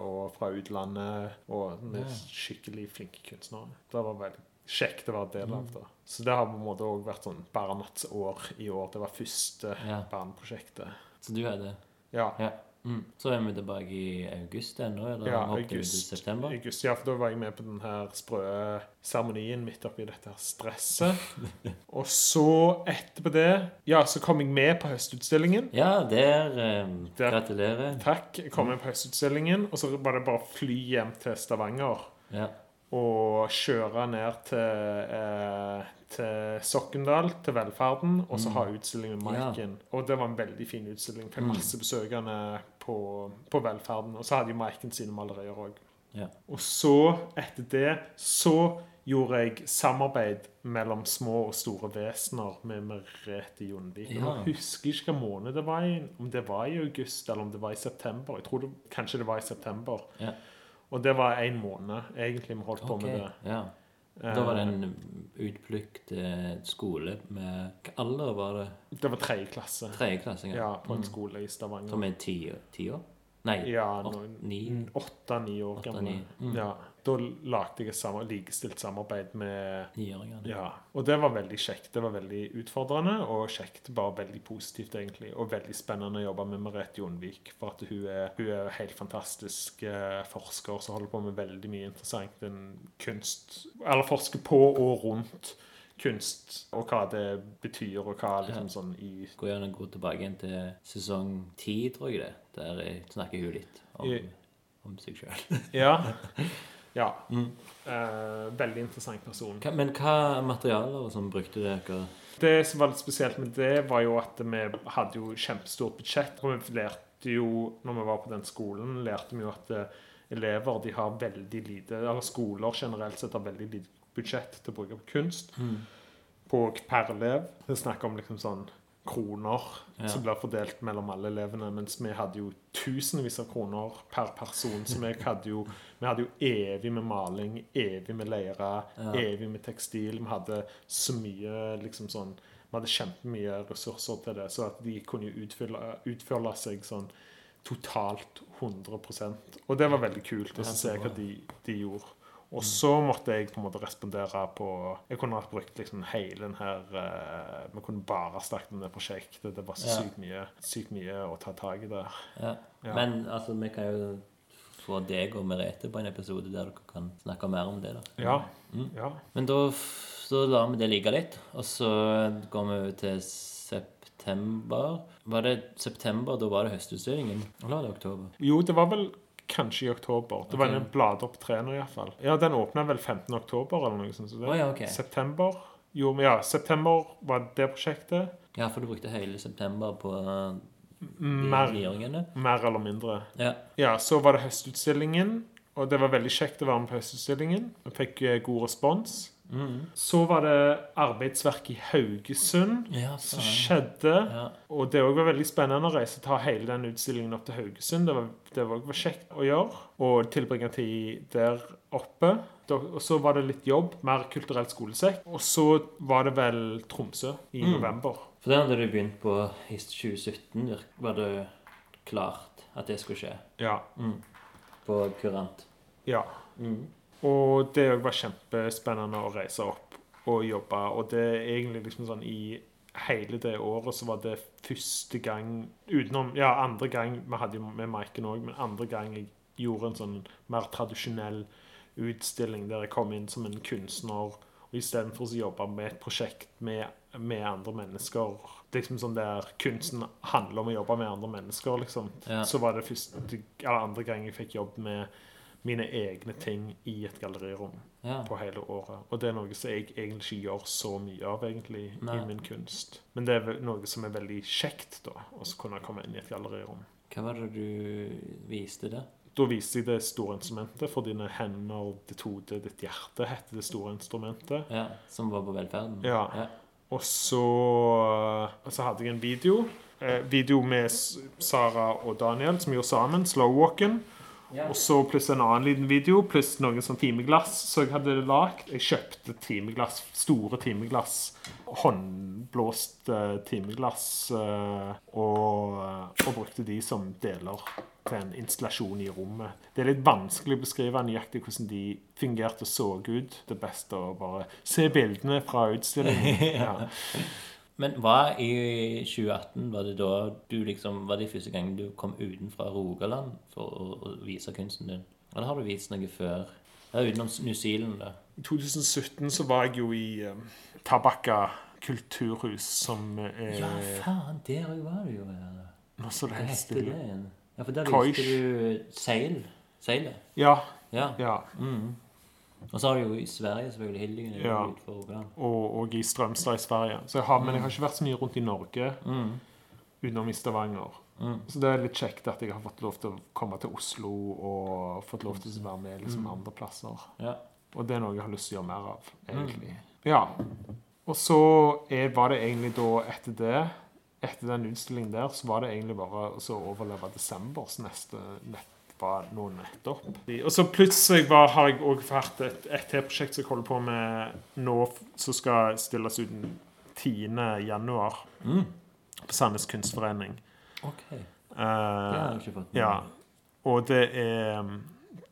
og fra utlandet. Og med skikkelig flinke kunstnere. Det var veldig kjekt å være del av. da. Så det har på en måte òg vært sånn Bernats år i år. Det var første Ja. Bern-prosjektet. Så du er det? Ja. Ja. Mm. Så er vi tilbake i august ennå, eller Ja, august. september? august. Ja, for da var jeg med på den her sprø seremonien midt oppi dette her stresset. Og så etterpå det Ja, så kom jeg med på høstutstillingen. Ja, der eh, Der. Gratulerer. Takk. Jeg kom med på høstutstillingen, og så var det bare å fly hjem til Stavanger Ja. Og kjøre ned til, eh, til Sokndal, til Velferden, og så ha utstilling med Ja. Og det var en veldig fin utstilling. Fikk masse besøkende på, på Velferden. Og så hadde jo Maiken sine malerier òg. Ja. Og så, etter det, så gjorde jeg samarbeid mellom små og store vesener med Merete Jonvik. Ja. Jeg husker ikke hvilken måned det var i, om det var i august eller om det var i september. Jeg tror det, kanskje det var i september. Ja. Og det var en måned egentlig vi holdt på okay, med det. Ja. Da var det en utplukt eh, skole med Hva alder var det? Det var tredje klasse. Tredjeklassinger? Ja, ja. på en Mm. skole i Stavanger. Som er ti år? Nei, Ja? Åtte-ni år gamle. Mm. Ja, da lagde jeg et samme, likestilt samarbeid med Niåringene? Ja, og det var veldig kjekt. Det var veldig utfordrende og kjekt. Bare veldig positivt, egentlig. Og veldig spennende å jobbe med Merete Jonvik. For at hun er, hun er helt fantastisk eh, forsker som holder på med veldig mye interessant. En kunst Eller forsker på og rundt kunst, og hva det betyr, og hva liksom sånn i Gå gjerne gå tilbake igjen til sesong ti, tror jeg det. Der snakker hun litt om, I- om seg sjøl. Ja. ja. Eh, veldig interessant person. Men hva materialer som brukte dere? Det som var litt spesielt med det, var jo at vi hadde jo kjempestort budsjett. Og vi lærte jo, når vi var på den skolen, lærte vi jo at eh, elever de har veldig lite Eller skoler generelt sett har veldig lite budsjett til å bruke på kunst. På per elev. Det er snakk om liksom sånn kroner Ja. som blir fordelt mellom alle elevene, mens vi hadde jo tusenvis av kroner per person. Så vi hadde jo, vi hadde jo evig med maling, evig med leire, Ja. evig med tekstil. Vi hadde så mye liksom sånn vi hadde kjempemye ressurser til det, så at de kunne jo utfylle, seg sånn totalt 100% Og det var veldig kult å se hva de, de gjorde. Og så måtte jeg på en måte respondere på Jeg kunne ha brukt liksom hele den her uh, Vi kunne bare snakket om det prosjektet. Det var så Ja. sykt mye sykt mye å ta tak i der. Ja. Ja. Men altså, vi kan jo få deg og Merete på en episode der dere kan snakke mer om det. da. Ja. Mm. ja. Men da så lar vi det ligge litt, og så går vi over til september. Var det september, da var det høstutstillingen? Eller var det oktober? Jo, det var vel kanskje i oktober. Det var Ok. en bladopptrener iallfall. Ja, den åpna vel 15. oktober eller noe sånt. Så det. oh, ja, ok. September. Jo, men ja, september var det prosjektet. Ja, for du brukte hele september på uh, Mer, mer eller mindre. Ja. Ja, så var det høstutstillingen, og det var veldig kjekt å være med på høstutstillingen. Vi fikk eh, god respons. Mm. Så var det arbeidsverk i Haugesund Ja, som skjedde. Ja. Og det var veldig spennende å reise ta hele den utstillingen opp til Haugesund. Det var, det var var kjekt å gjøre. Og tilbringe tid der oppe. Og så var det litt jobb. Mer kulturelt skolesekk. Og så var det vel Tromsø i Mm. november. For det hadde du begynt på i 2017, var det klart at det skulle skje. Ja. Mm. På Kurant. ja. Mm. Og det òg var kjempespennende å reise opp og jobbe. Og det er egentlig liksom sånn i hele det året så var det første gang Utenom Ja, andre gang Vi hadde jo med Maiken òg, men andre gang jeg gjorde en sånn mer tradisjonell utstilling der jeg kom inn som en kunstner, og istedenfor å jobbe med et prosjekt med, med andre mennesker liksom sånn der Kunsten handler om å jobbe med andre mennesker, liksom. Ja. Så var det første eller andre gang jeg fikk jobb med mine egne ting i et gallerirom Ja. på hele året. Og det er noe som jeg egentlig ikke gjør så mye av egentlig Nei. i min kunst. Men det er noe som er veldig kjekt, da, å kunne komme inn i et gallerirom. Hva var det du viste det? Da viste jeg det store instrumentet for dine hender, ditt hode, ditt hjerte, heter det store instrumentet. Ja, Som var på velferden? Ja. ja. Og så, og så hadde jeg en video. Eh, video med Sara og Daniel som gjorde sammen. Slowwalken. Og så pluss en annen liten video, pluss noen sånn timeglass som jeg hadde lagd. Jeg kjøpte timeglass, store timeglass. Håndblåste timeglass. eh, Og, og brukte de som deler til en installasjon i rommet. Det er litt vanskelig å beskrive nøyaktig hvordan de fungerte og så ut. Det er å bare se bildene fra utstillingen. Ja. Men hva i 2018 var det da du liksom Var det første gang du kom utenfra Rogaland for å, å vise kunsten din? Eller har du vist noe før? Ja, utenom New Zealand, da. I 2017 så var jeg jo i um, Tabakka kulturhus, som er Ja, faen, der var du jo. Ja. Nå så det helt det stille. igjen? Ja, for der viste du seil. Seilet. Ja, Ja. ja. Mm. Og så har du jo i Sverige selvfølgelig Hildingen er Ja. utenfor Og, og i Strømstad i Sverige. Så jeg har, men jeg har ikke vært så mye rundt i Norge Mm. utenom i Stavanger. Mm. Så det er litt kjekt at jeg har fått lov til å komme til Oslo og fått lov til å være med liksom Mm. andre plasser. Ja. Og det er noe jeg har lyst til å gjøre mer av, egentlig. Mm. Ja. Og så er, var det egentlig da etter det Etter den utstillingen der, så var det egentlig bare å overleve desembers neste nett var nå nettopp. Og så plutselig var, har jeg òg hatt et, et prosjekt som jeg holder på med nå, som skal stilles ut den 10. januar Mm. på Sandnes Kunstforening. OK. Det har jeg ikke fått med ja. Og det er um,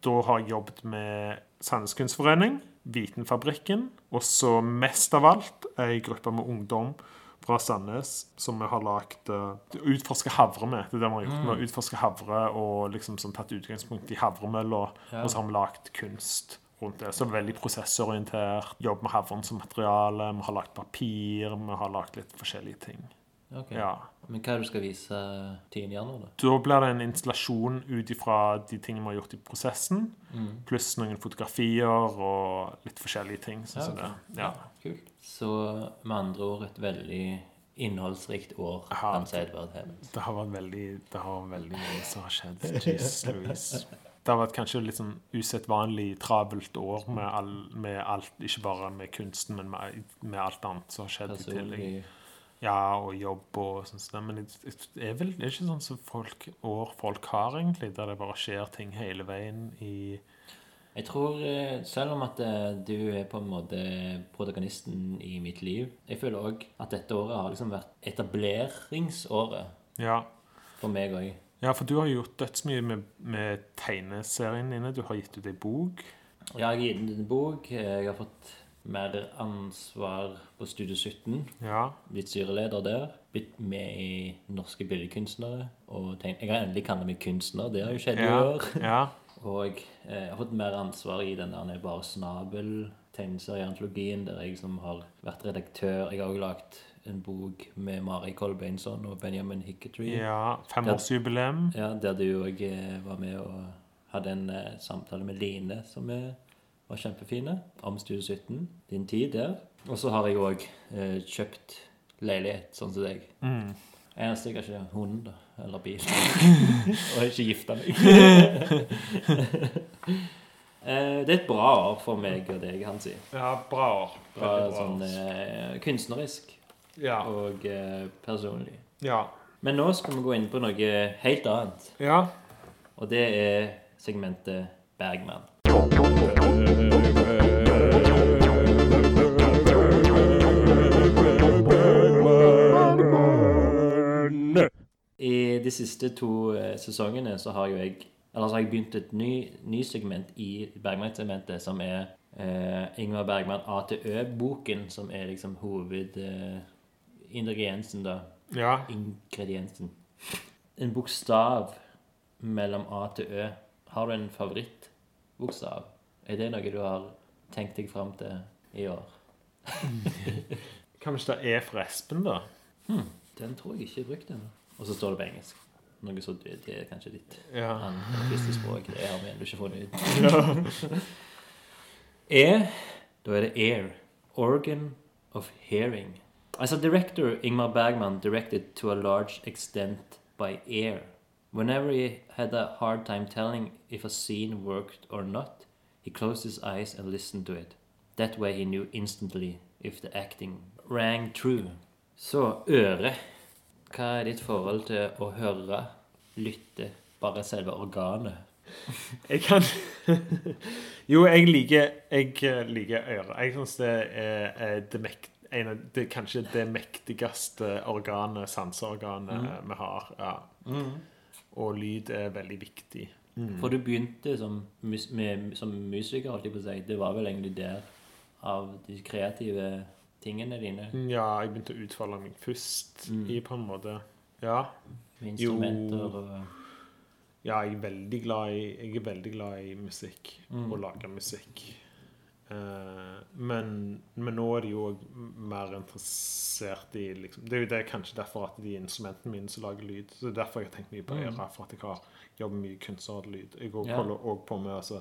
Da har jeg jobbet med Sandnes Kunstforening, Vitenfabrikken, og så mest av alt ei gruppe med ungdom fra Sandnes som vi har lagd uh, Utforske havre med. Det er det vi har gjort. Vi har utforska havre og liksom sånn tatt utgangspunkt i havremølla, Ja. og så har vi lagd kunst rundt det. Så veldig prosessorientert. Jobb med havren som materiale. Vi har lagd papir. Vi har lagd litt forskjellige ting. Ok. Ja. Men hva er det du skal vise 10. januar, da? Da blir det en installasjon ut ifra de tingene vi har gjort i prosessen, Mm. pluss noen fotografier og litt forskjellige ting. Sånn ja, okay. Ja. Kult. Så med andre ord et veldig innholdsrikt år, Seidvard Det har vært veldig, det har veldig mye som har skjedd. Jeez, Louise. Det har vært kanskje litt sånn usedvanlig travelt år med, all, med alt, ikke bare med kunsten, men med, med alt annet som har skjedd i tillegg. Ja, og jobb og sånn. sånn. Men det er vel det er ikke sånn som folk, år folk har, egentlig, der det bare skjer ting hele veien i Jeg tror, eh, selv om at eh, du er på en måte protagonisten i mitt liv Jeg føler òg at dette året har liksom vært etableringsåret Ja. for meg òg. ja, for du har gjort dødsmye med, med tegneserien dine. Du har gitt ut ei bok. Jeg har gitt ut en bok. Jeg har fått mer ansvar på Studio 17. Ja. Blitt styreleder der. Blitt med i Norske Billedkunstnere. Og tenkt, jeg har endelig kalt meg kunstner. Det har jo skjedd i Ja. år. ja. Og eh, jeg har fått mer ansvar i den der Bare snabel tegneserieantologien, der jeg som har vært redaktør. Jeg har også lagd en bok med Mari Kolbeinsson og Benjamin Hicketree. ja. Femårsjubileum. Ja, der du òg var med og hadde en eh, samtale med Line som eh, var kjempefine, Amstue 17. Din tid der. Og så har jeg òg eh, kjøpt leilighet, sånn som deg. Mm. Eneste jeg har ikke hund eller bil. og ikke gifta meg. eh, det er et bra år for meg og deg, Hansi. Ja, bra år. Bra, bra sånn eh, kunstnerisk Ja. og eh, personlig. ja. Men nå skal vi gå inn på noe helt annet. Ja. Og det er segmentet Bergman. De siste to eh, sesongene så har jo jeg Eller så har jeg begynt et ny, ny segment i Bergman-segmentet, som er eh, Ingvar Bergman ATØ-boken, som er liksom hovedingrediensen, da. Ja. Ingrediensen. En bokstav mellom A til Ø. Har du en favorittbokstav? Er det noe du har tenkt deg fram til i år? Kanskje det er for Espen, da? Den tror jeg ikke er brukt ennå. Og så står det på engelsk. Noe så det, det er kanskje ditt Ja. andre første språk. Det har vi ennå ikke funnet ut. E, da er det air. Organ of hearing. As a director, Ingmar Bergman directed to a large extent by air. Whenever he had a hard time telling if a scene worked or not, he closed his eyes and listened to it. That way he knew instantly if the acting rang true. Så øre. Hva er ditt forhold til å høre, lytte, bare selve organet? Jeg kan Jo, jeg liker, jeg eh, liker øret. Jeg syns det er, det mektige det kanskje det mektigste organet, sanseorganet, vi har. Ja. Og lyd er veldig viktig. For du begynte som, mus med, som musiker, holdt jeg på å si. Det var vel egentlig der av de kreative tingene dine? Ja, jeg begynte å utfolde meg først i på en måte Ja. Med instrumenter Jo. og Ja, jeg er veldig glad i, jeg er veldig glad i musikk. Og lage musikk. Uh, men, men nå er de jo mer interessert i liksom, Det er jo det kanskje derfor at de instrumentene mine som lager lyd. Så det er derfor jeg har tenkt mye på øra, for at jeg har jobbet mye kunstnerlyd. Jeg holder òg på med å altså,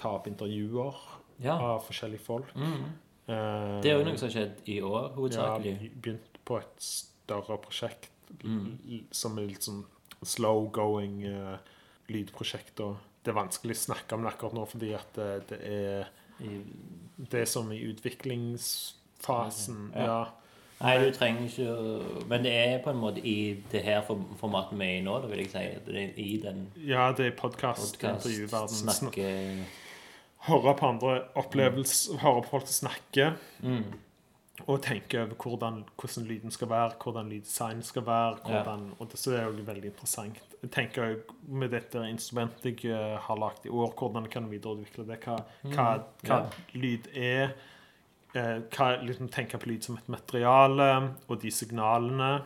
ta opp intervjuer Ja. av forskjellige folk. Mm. Eh, Det er jo noe som har skjedd i år, hovedsakelig. ja, begynt på et større prosjekt Mm. som er litt sånn slow-going uh, lydprosjekt. Og det er vanskelig å snakke om det akkurat nå, fordi at det, det er det er som i utviklingsfasen. Ja. Ja. nei, du trenger ikke Men det er på en måte i det her form- formatet vi er i nå, da vil jeg si. Det er I den ja, det er podkast, podkast, snakke Høre på andre opplevelser, høre på folk som snakker. mm. Og tenke over hvordan, hvordan lyden skal være, hvordan lyddesign skal være. Hvordan, Og det er det jo veldig interessant. Jeg tenker med dette instrumentet jeg eh, har lagd i år, hvordan kan jeg videreutvikle det? Hva, hva, hva Ja. lyd er? Eh, hva, liksom, tenke på lyd som et materiale, og de signalene.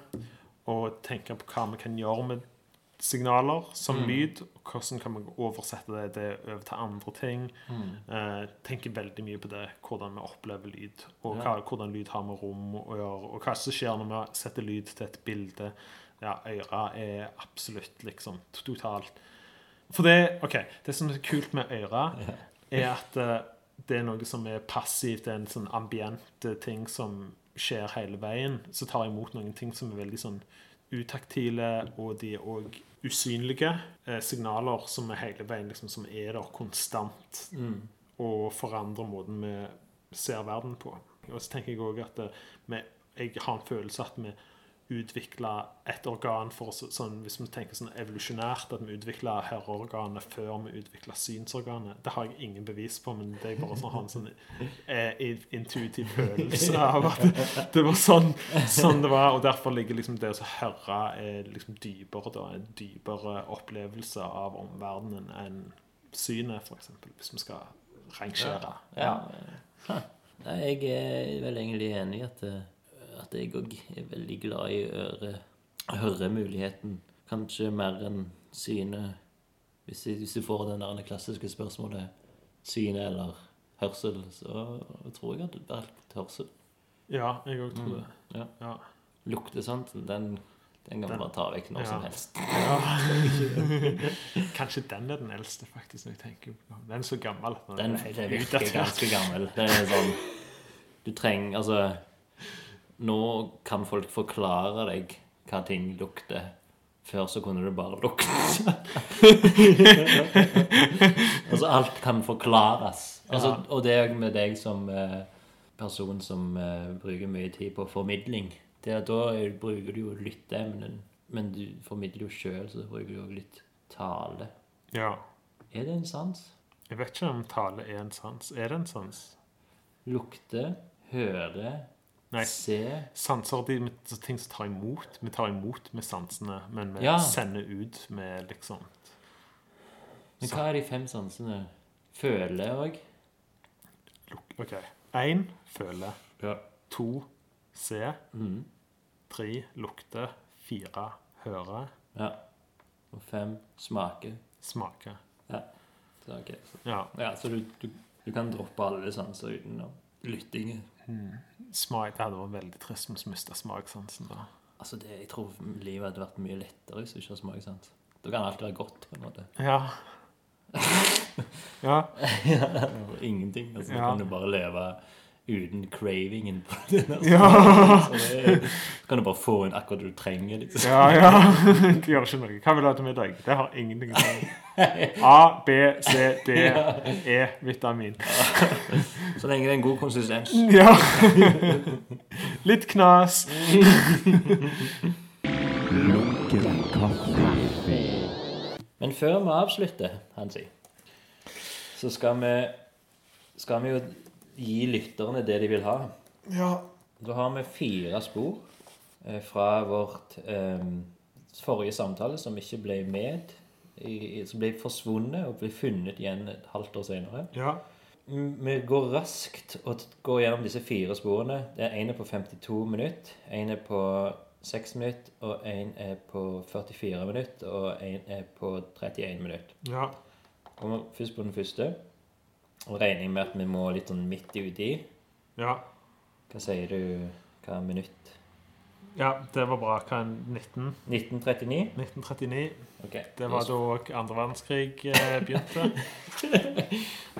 Og tenke på hva vi kan gjøre med signaler som lyd. og Hvordan kan vi oversette det, det over til andre ting. Eh, tenker veldig mye på det, hvordan vi opplever lyd. Og hva, hvordan lyd har med rom å gjøre. Og hva som skjer når vi setter lyd til et bilde. Ja, øra er absolutt liksom totalt For det OK, det som er kult med øra, er at eh, det er noe som er passivt. Det er en sånn ambient eh, ting som skjer hele veien. Så tar jeg imot noen ting som er veldig sånn utaktile, og de er òg usynlige. Eh, signaler som er hele veien liksom, som er der konstant, og forandrer måten vi ser verden på. Og så tenker jeg òg at eh, vi, jeg har en følelse at vi utvikle et organ for sånn, Hvis vi tenker sånn evolusjonært, at vi utvikla høreorganet før vi utvikla synsorganet. Det har jeg ingen bevis på, men det er bare sånn, en sånn eh, intuitiv følelse av at det, var sånn, sånn det var. Og derfor ligger liksom det å høre er liksom dypere, da. En dypere opplevelse av omverdenen enn synet, f.eks. Hvis vi skal rangere. Ja. Nei, jeg er vel egentlig enig i at, eh, at jeg òg er veldig glad i øre, muligheten. Kanskje mer enn syne. Hvis, jeg, hvis du får det der klassiske spørsmålet syne eller hørsel, så tror jeg at det valgt hørsel. Ja, jeg òg tror det. Ja. Ja. Luktesansen, den, den kan man bare ta vekk når Ja. som helst. Kanskje den er den eldste, faktisk. når jeg tenker på Den er så gammel. Den, Den er virkelig virker ganske gammel. Den er sånn Du trenger Altså Nå kan folk forklare deg hva ting lukter. Før så kunne det bare lukte. altså alt kan forklares. Altså, Ja. Og det òg med deg som eh, person som eh, bruker mye tid på formidling. Det er, da er, bruker du jo lytteemnen, men du formidler jo sjøl, så bruker du jo litt tale. Ja. Er det en sans? Jeg vet ikke om tale er en sans. Er det en sans? Lukte, høre, Nei. se Sanser de ting som tar imot. Vi tar imot med sansene, men vi Ja. sender ut med liksom Men hva er de fem sansene? Føle òg? OK. Én føle. Ja. To se. Mhm. Tre lukte. Fire høre. ja. Og fem smake. Smake. Så, ok. så, Ja. ja, så du, du, du kan droppe alle sanser utenom lytting. Smak. Det hadde vært veldig trist hvis vi mista smakssansen. da. Altså, det, jeg tror livet hadde vært mye lettere hvis du ikke har smakssans. Da kan alt være godt, på en måte. Ja. ja. ja. ingenting. Altså, Ja. Da kan du bare leve uten cravingen på det. Ja. Så det, kan du bare få inn akkurat det du trenger. Liksom. Ja, ja. Det gjør ikke noe. Hva vil du ha til middag? Det har ingenting å si. A, B, C, D, E-vitamin. Så lenge det er en god konsistens. Ja. Litt knas. Men før vi avslutter, Hansi, så skal vi, skal vi jo gi lytterne det de vil ha. Ja. Da har vi fire spor eh, fra vårt eh, forrige samtale som ikke ble med, i, som ble forsvunnet og ble funnet igjen et halvt år senere. Ja. Vi går raskt og går gjennom disse fire sporene. Det er En er på 52 minutter, en er på 6 minutter, og en er på 44 minutter, og en er på 31 minutter. Ja. Kommer først på den første. Og regner med at vi må litt sånn midt uti. Ja. Hva sier du? Hva er minutt? ja, det var bra. Hva er 19? 1939? 1939. Okay. Det var da andre verdenskrig eh, begynte.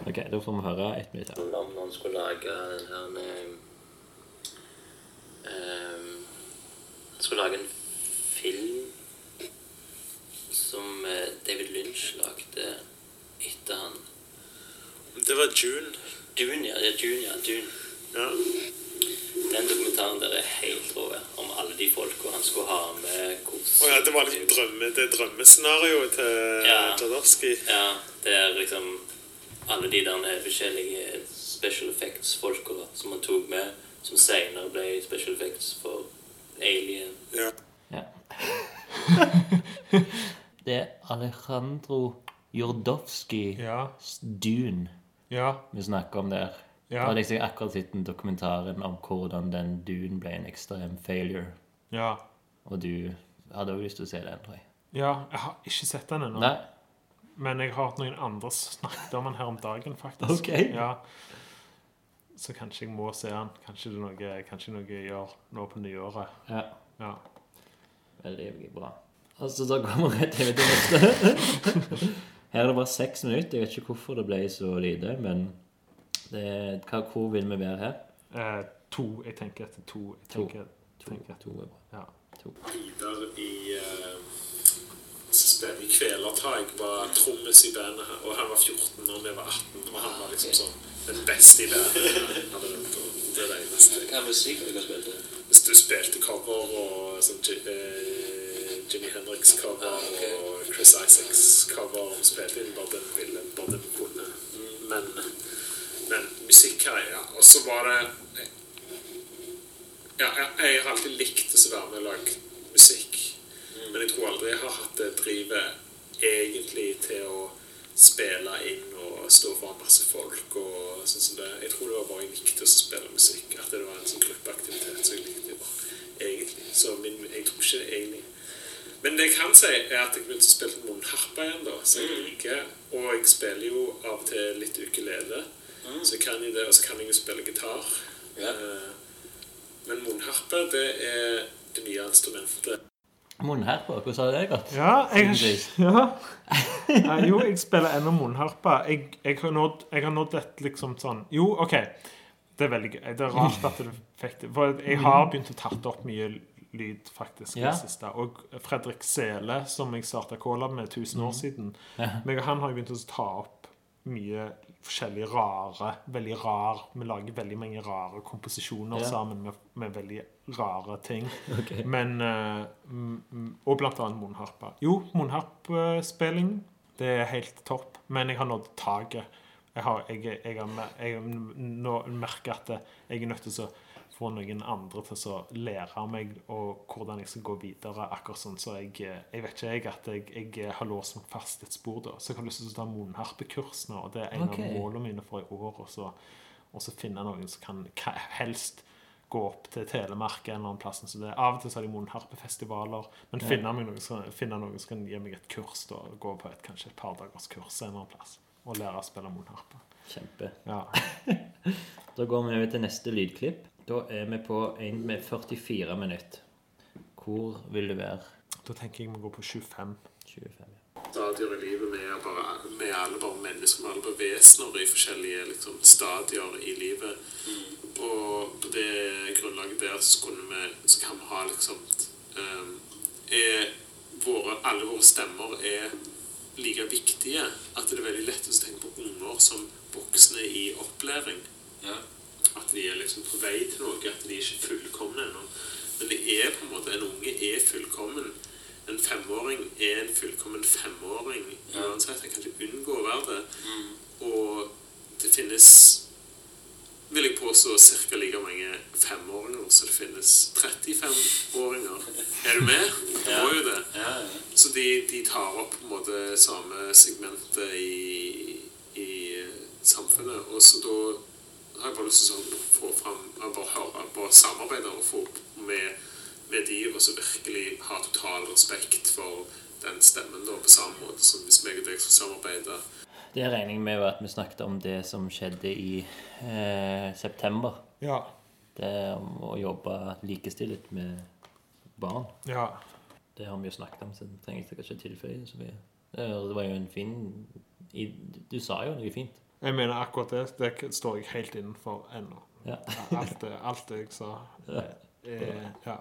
Ok, da får vi høre ett minutt her. Om noen skulle lage en, ehm, Skulle lage en film som eh, David Lynch lagde etter han Det var June. Dune, ja. Det er Dune, ja. Dune. Ja. Den dokumentaren der er helt rå. Om alle de folka han skulle ha med. Oh, ja, det var liksom drømme, det drømmescenarioet til Ja. Jodorowsky. Ja, det er liksom alle de der forskjellige special effects-folka som han tok med, som senere ble special effects for Alien. Ja. Ja. det er Alejandro Jordowski Ja. Dune Ja. vi snakker om der. Ja. hadde jeg akkurat sett den dokumentaren om hvordan den duen ble en ekstrem failure. Ja. Og du hadde også lyst til å se den, tror jeg. Ja, jeg har ikke sett den ennå. Nei? Men jeg har hørt noen andre snakket om den her om dagen, faktisk. Ok. Ja. Så kanskje jeg må se den. Kanskje det er noe, kanskje noe jeg gjør nå på nyåret. Ja. Ja. Veldig bra. Altså, da kommer vi rett til det neste. Her er det bare seks minutter. Jeg vet ikke hvorfor det ble så lite, men det, hva, hvor vil vi være her? Eh, to. Jeg tenker etter to. Jeg tenker, To, tenker. to er bra. Ja. Vidar i uh, som spiller i Kvelertak, var trommis i bandet, her, og han var 14 og vi var 18, og han var liksom sånn den beste i bandet. Det er det eneste. Hva musikk dere spilt? Du spilte cover og sånn Ji- Jimi Hendrix-cover Ah, okay. og Chris Isaacs-cover. Vi spilte inn bare den ville, bare kunne. Men, men musikk her, ja. Og så var det Ja, jeg, jeg har alltid likt å være med og lage musikk. Men jeg tror aldri jeg har hatt det drivet egentlig til å spille inn og stå foran masse folk og sånn som det. Jeg tror det var bare jeg likte å spille musikk. At det var en sånn gruppeaktivitet som jeg likte egentlig. Så min, jeg tror ikke det egentlig Men det jeg kan si, er at jeg begynte å spille munnharpe igjen, da. Så jeg liker Og jeg spiller jo av og til litt ukulele. Så jeg kan jo det, og så kan jeg jo spille gitar. Ja. Eh, Men munnharpe, det er det nye instrumentet. Munnharpe? hvordan har det gått? Ja, jeg, ja. Nei, Jo, jeg spiller ennå munnharpe. Jeg, jeg, har nådd, jeg har nådd et liksom sånn Jo, OK. Det er veldig gøy. Det er rart at du fikk det. For jeg har begynt å tatt opp mye lyd, faktisk, Ja. det siste. Og Fredrik Sele, som jeg starta Colab med 1000 år siden, Ja. meg og han har begynt å ta opp mye forskjellig rare Veldig rar Vi lager veldig mange rare komposisjoner yeah. sammen med, med veldig rare ting. Okay. Men eh, Og blant annet munnharpe. Jo, munnharpespilling, det er helt topp. Men jeg har nådd taket. Jeg, har, jeg, jeg, jeg, jeg merker at jeg er nødt til å få noen andre til å lære meg og hvordan jeg skal gå videre. akkurat sånn Så jeg, jeg vet ikke jeg at jeg, jeg har låst meg fast et spor. da Så jeg har lyst til å ta munnharpekurs nå. og Det er en okay. av målene mine for i år. Og så, og så finne noen som kan, helst gå opp til Telemark eller annen plass. Så det, av og til så har de munnharpefestivaler. Men finne, meg noen, som- finne noen som kan gi meg et kurs. da Gå på et, kanskje et par dagers kurs en eller annen plass. Og lære å spille munnharpe. Kjempe. Ja. Da går vi over til neste lydklipp. Da er vi på en med 44 minutter. Hvor vil du være? Da tenker jeg vi går på 25. 25. ja. stadier i livet. Vi er, bare, vi er alle bare mennesker, vi er alle bare vesener i forskjellige liksom, stadier i livet. Og på det grunnlaget der så, kunne vi, så kan vi ha liksom um, er våre, Alle våre stemmer er like viktige. At det er veldig lett å tenke på unger som voksne i opplæring. Ja. At de er liksom på vei til noe, at de er ikke fullkomne ennå. Men det er på en måte En unge er fullkommen. En femåring er en fullkommen femåring uansett. Han kan ikke unngå å være det. Og det finnes vil jeg påstå ca. like mange femåringer som det finnes 35-åringer. Er du med? Det må jo det. Så de, de tar opp på en måte samme segmentet i, i samfunnet. Og så da har jeg bare lyst til å få fram og Bare høre, på samarbeidet og få med, med de, og så virkelig ha total respekt for den stemmen da, på samme måte som hvis meg og deg skal samarbeide. Det regner jeg med at vi snakket om det som skjedde i eh, september. Ja. Det om å jobbe likestilt med barn. ja. Det har vi jo snakket om, så det trenger jeg ikke tilføye så mye. Det det var jo en fin Du sa jo noe fint. Jeg mener akkurat det. Det står jeg helt innenfor ennå. Ja. Alt det, alt det jeg sa. Ja. Eh, ja.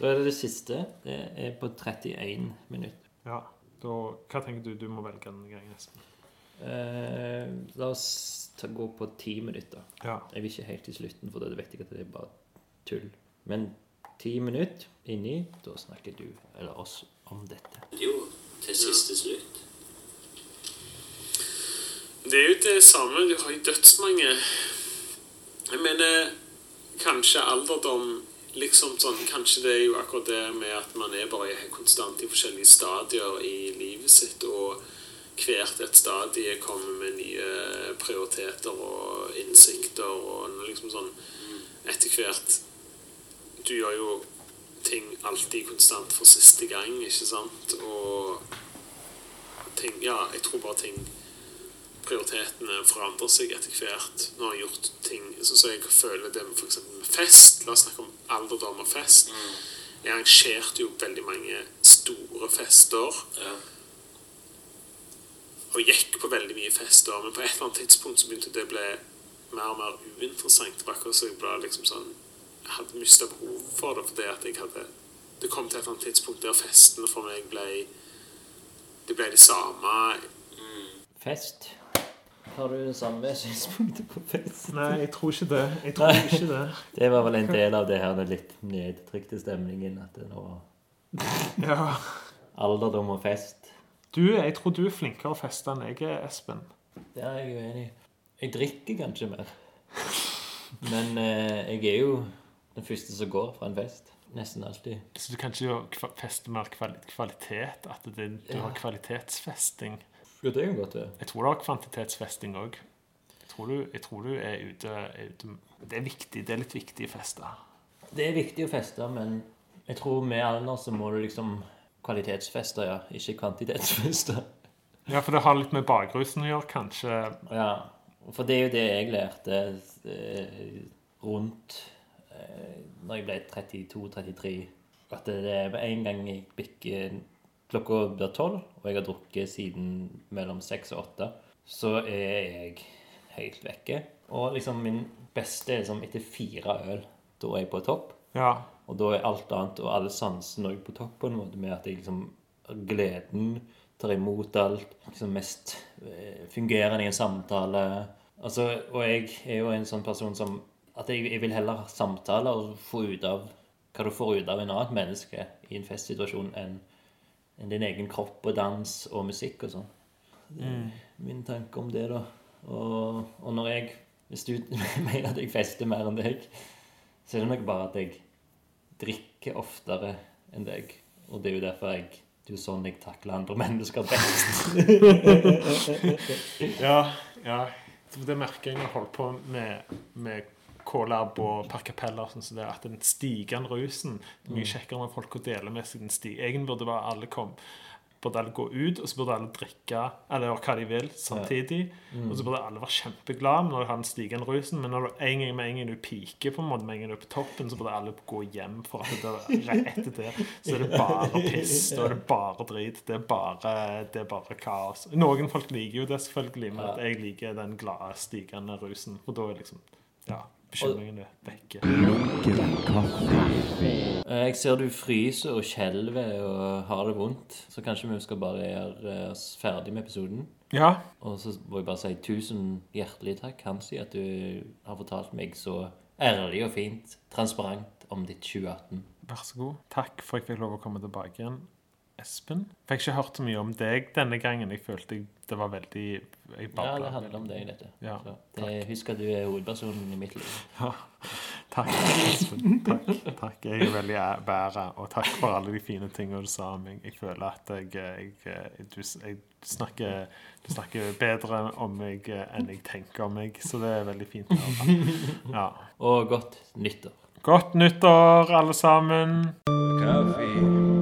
Da er det det siste. Det er på 31 minutter. ja. Da, hva tenker du? Du må velge den. Espen. Eh, la oss ta, gå på 10 minutter. Ja. Jeg vil ikke helt til slutten, for da vet jeg at det er bare tull. Men 10 minutter inni, da snakker du, eller oss, om dette. Jo, til siste slutt. Det er jo det samme. Du har jo dødsmange Jeg mener kanskje alderdom liksom sånn, Kanskje det er jo akkurat det med at man er bare konstant i forskjellige stadier i livet sitt, og hvert et stadie kommer med nye prioriteter og innsikter og liksom sånn Etter hvert Du gjør jo ting alltid konstant for siste gang, ikke sant? Og ting Ja, jeg tror bare ting prioritetene forandrer seg etter hvert. Nå har jeg gjort ting så, så jeg føler det med f.eks. fest. La oss snakke om alderdom og fest. Jeg arrangerte jo veldig mange store fester. Ja. Og gikk på veldig mye fester. Men på et eller annet tidspunkt så begynte det å bli mer og mer uinteressant. Akkurat så jeg ble liksom sånn Jeg hadde mista behov for det fordi at jeg hadde Det kom til et eller annet tidspunkt der festene for meg ble Det ble det samme Fest. Har du det samme synspunktet på fest? Nei, jeg tror ikke det. Jeg tror ikke det. Det var vel en del av det her den litt nedtrykte stemningen. At det nå Ja. alderdom og fest. Du, jeg tror du er flinkere å feste enn jeg er, Espen. Det er jeg uenig i. Jeg drikker kanskje mer. Men eh, jeg er jo den første som går fra en fest. Nesten alltid. Så du kan ikke feste mer kvalitet? At det, du har kvalitetsfesting? Jo, det kan godt det. Jeg tror det er kvantitetsfesting òg. Jeg, tror du- jeg tror du er ute, er ute Det er viktig. Det er litt viktig å feste. Det er viktig å feste, men jeg tror med alder så må du liksom kvalitetsfeste, ja. Ikke kvantitetsfeste. Ja, for det har litt med bakrusen å gjøre, kanskje. Ja, for det er jo det jeg lærte eh, rundt eh, når jeg ble 32-33. At det er med en gang jeg bikker klokka blir tolv, og jeg har drukket siden mellom seks og åtte, så er jeg helt vekke. Og liksom min beste er liksom etter fire øl. Da er jeg på topp. Ja. Og da er alt annet og alle sansene også på topp på en måte med at jeg liksom gleden tar imot alt. Liksom mest eh, fungerende i en samtale. Altså, og jeg er jo en sånn person som At jeg, jeg vil heller ha samtaler og få ut av hva du får ut av en annet menneske i en festsituasjon enn din egen kropp og dans og musikk og sånn. Er min tanke om det, da. Og, og når jeg Hvis du mener at jeg fester mer enn deg, så er det nok bare at jeg drikker oftere enn deg. Og det er jo derfor jeg Det er jo sånn jeg takler andre mennesker best. Ja, ja. Det merker jeg når jeg holder på med, med K-lab og Per Capella. Sånn som det, at den stigende rusen det er Mye kjekkere med folk å dele med seg den sti. Egentlig burde bare alle kom Burde alle gå ut, og så burde alle drikke eller gjøre hva de vil samtidig. Og så burde alle være kjempeglade når de har den stigende rusen. Men når du en gang med en gang du piker, på en måte, med en gang du er på toppen, så burde alle gå hjem. For at det er rett etter det så er det bare piss. Da er det bare drit. Det er bare, det er bare kaos. Noen folk liker jo det, selvfølgelig, men jeg liker den glade, stigende rusen. Og da er liksom Ja, bekymringene vekke. Lunken. Eh, Jeg ser du fryser og skjelver og har det vondt, så kanskje vi skal bare gjøre oss ferdig med episoden. Ja. Og så må jeg bare si tusen hjertelig takk, Hansi, at du har fortalt meg så ærlig og fint, transparent om ditt 2018. Vær så god. Takk for at jeg fikk lov å komme tilbake igjen. Espen? Fikk ikke hørt så mye om deg denne gangen. Jeg følte det var veldig jeg Ja, det handler om deg, dette. Ja, Så det, husk at du er hovedpersonen i mitt liv. Takk, Espen. Takk. takk. Jeg er veldig æ- og takk for alle de fine tingene du sa om meg. Jeg føler at jeg, jeg, du, jeg snakker, du snakker bedre om meg enn jeg tenker om meg, så det er veldig fint å høre. Ja. Og godt nyttår. Godt nyttår, alle sammen. Kaffe.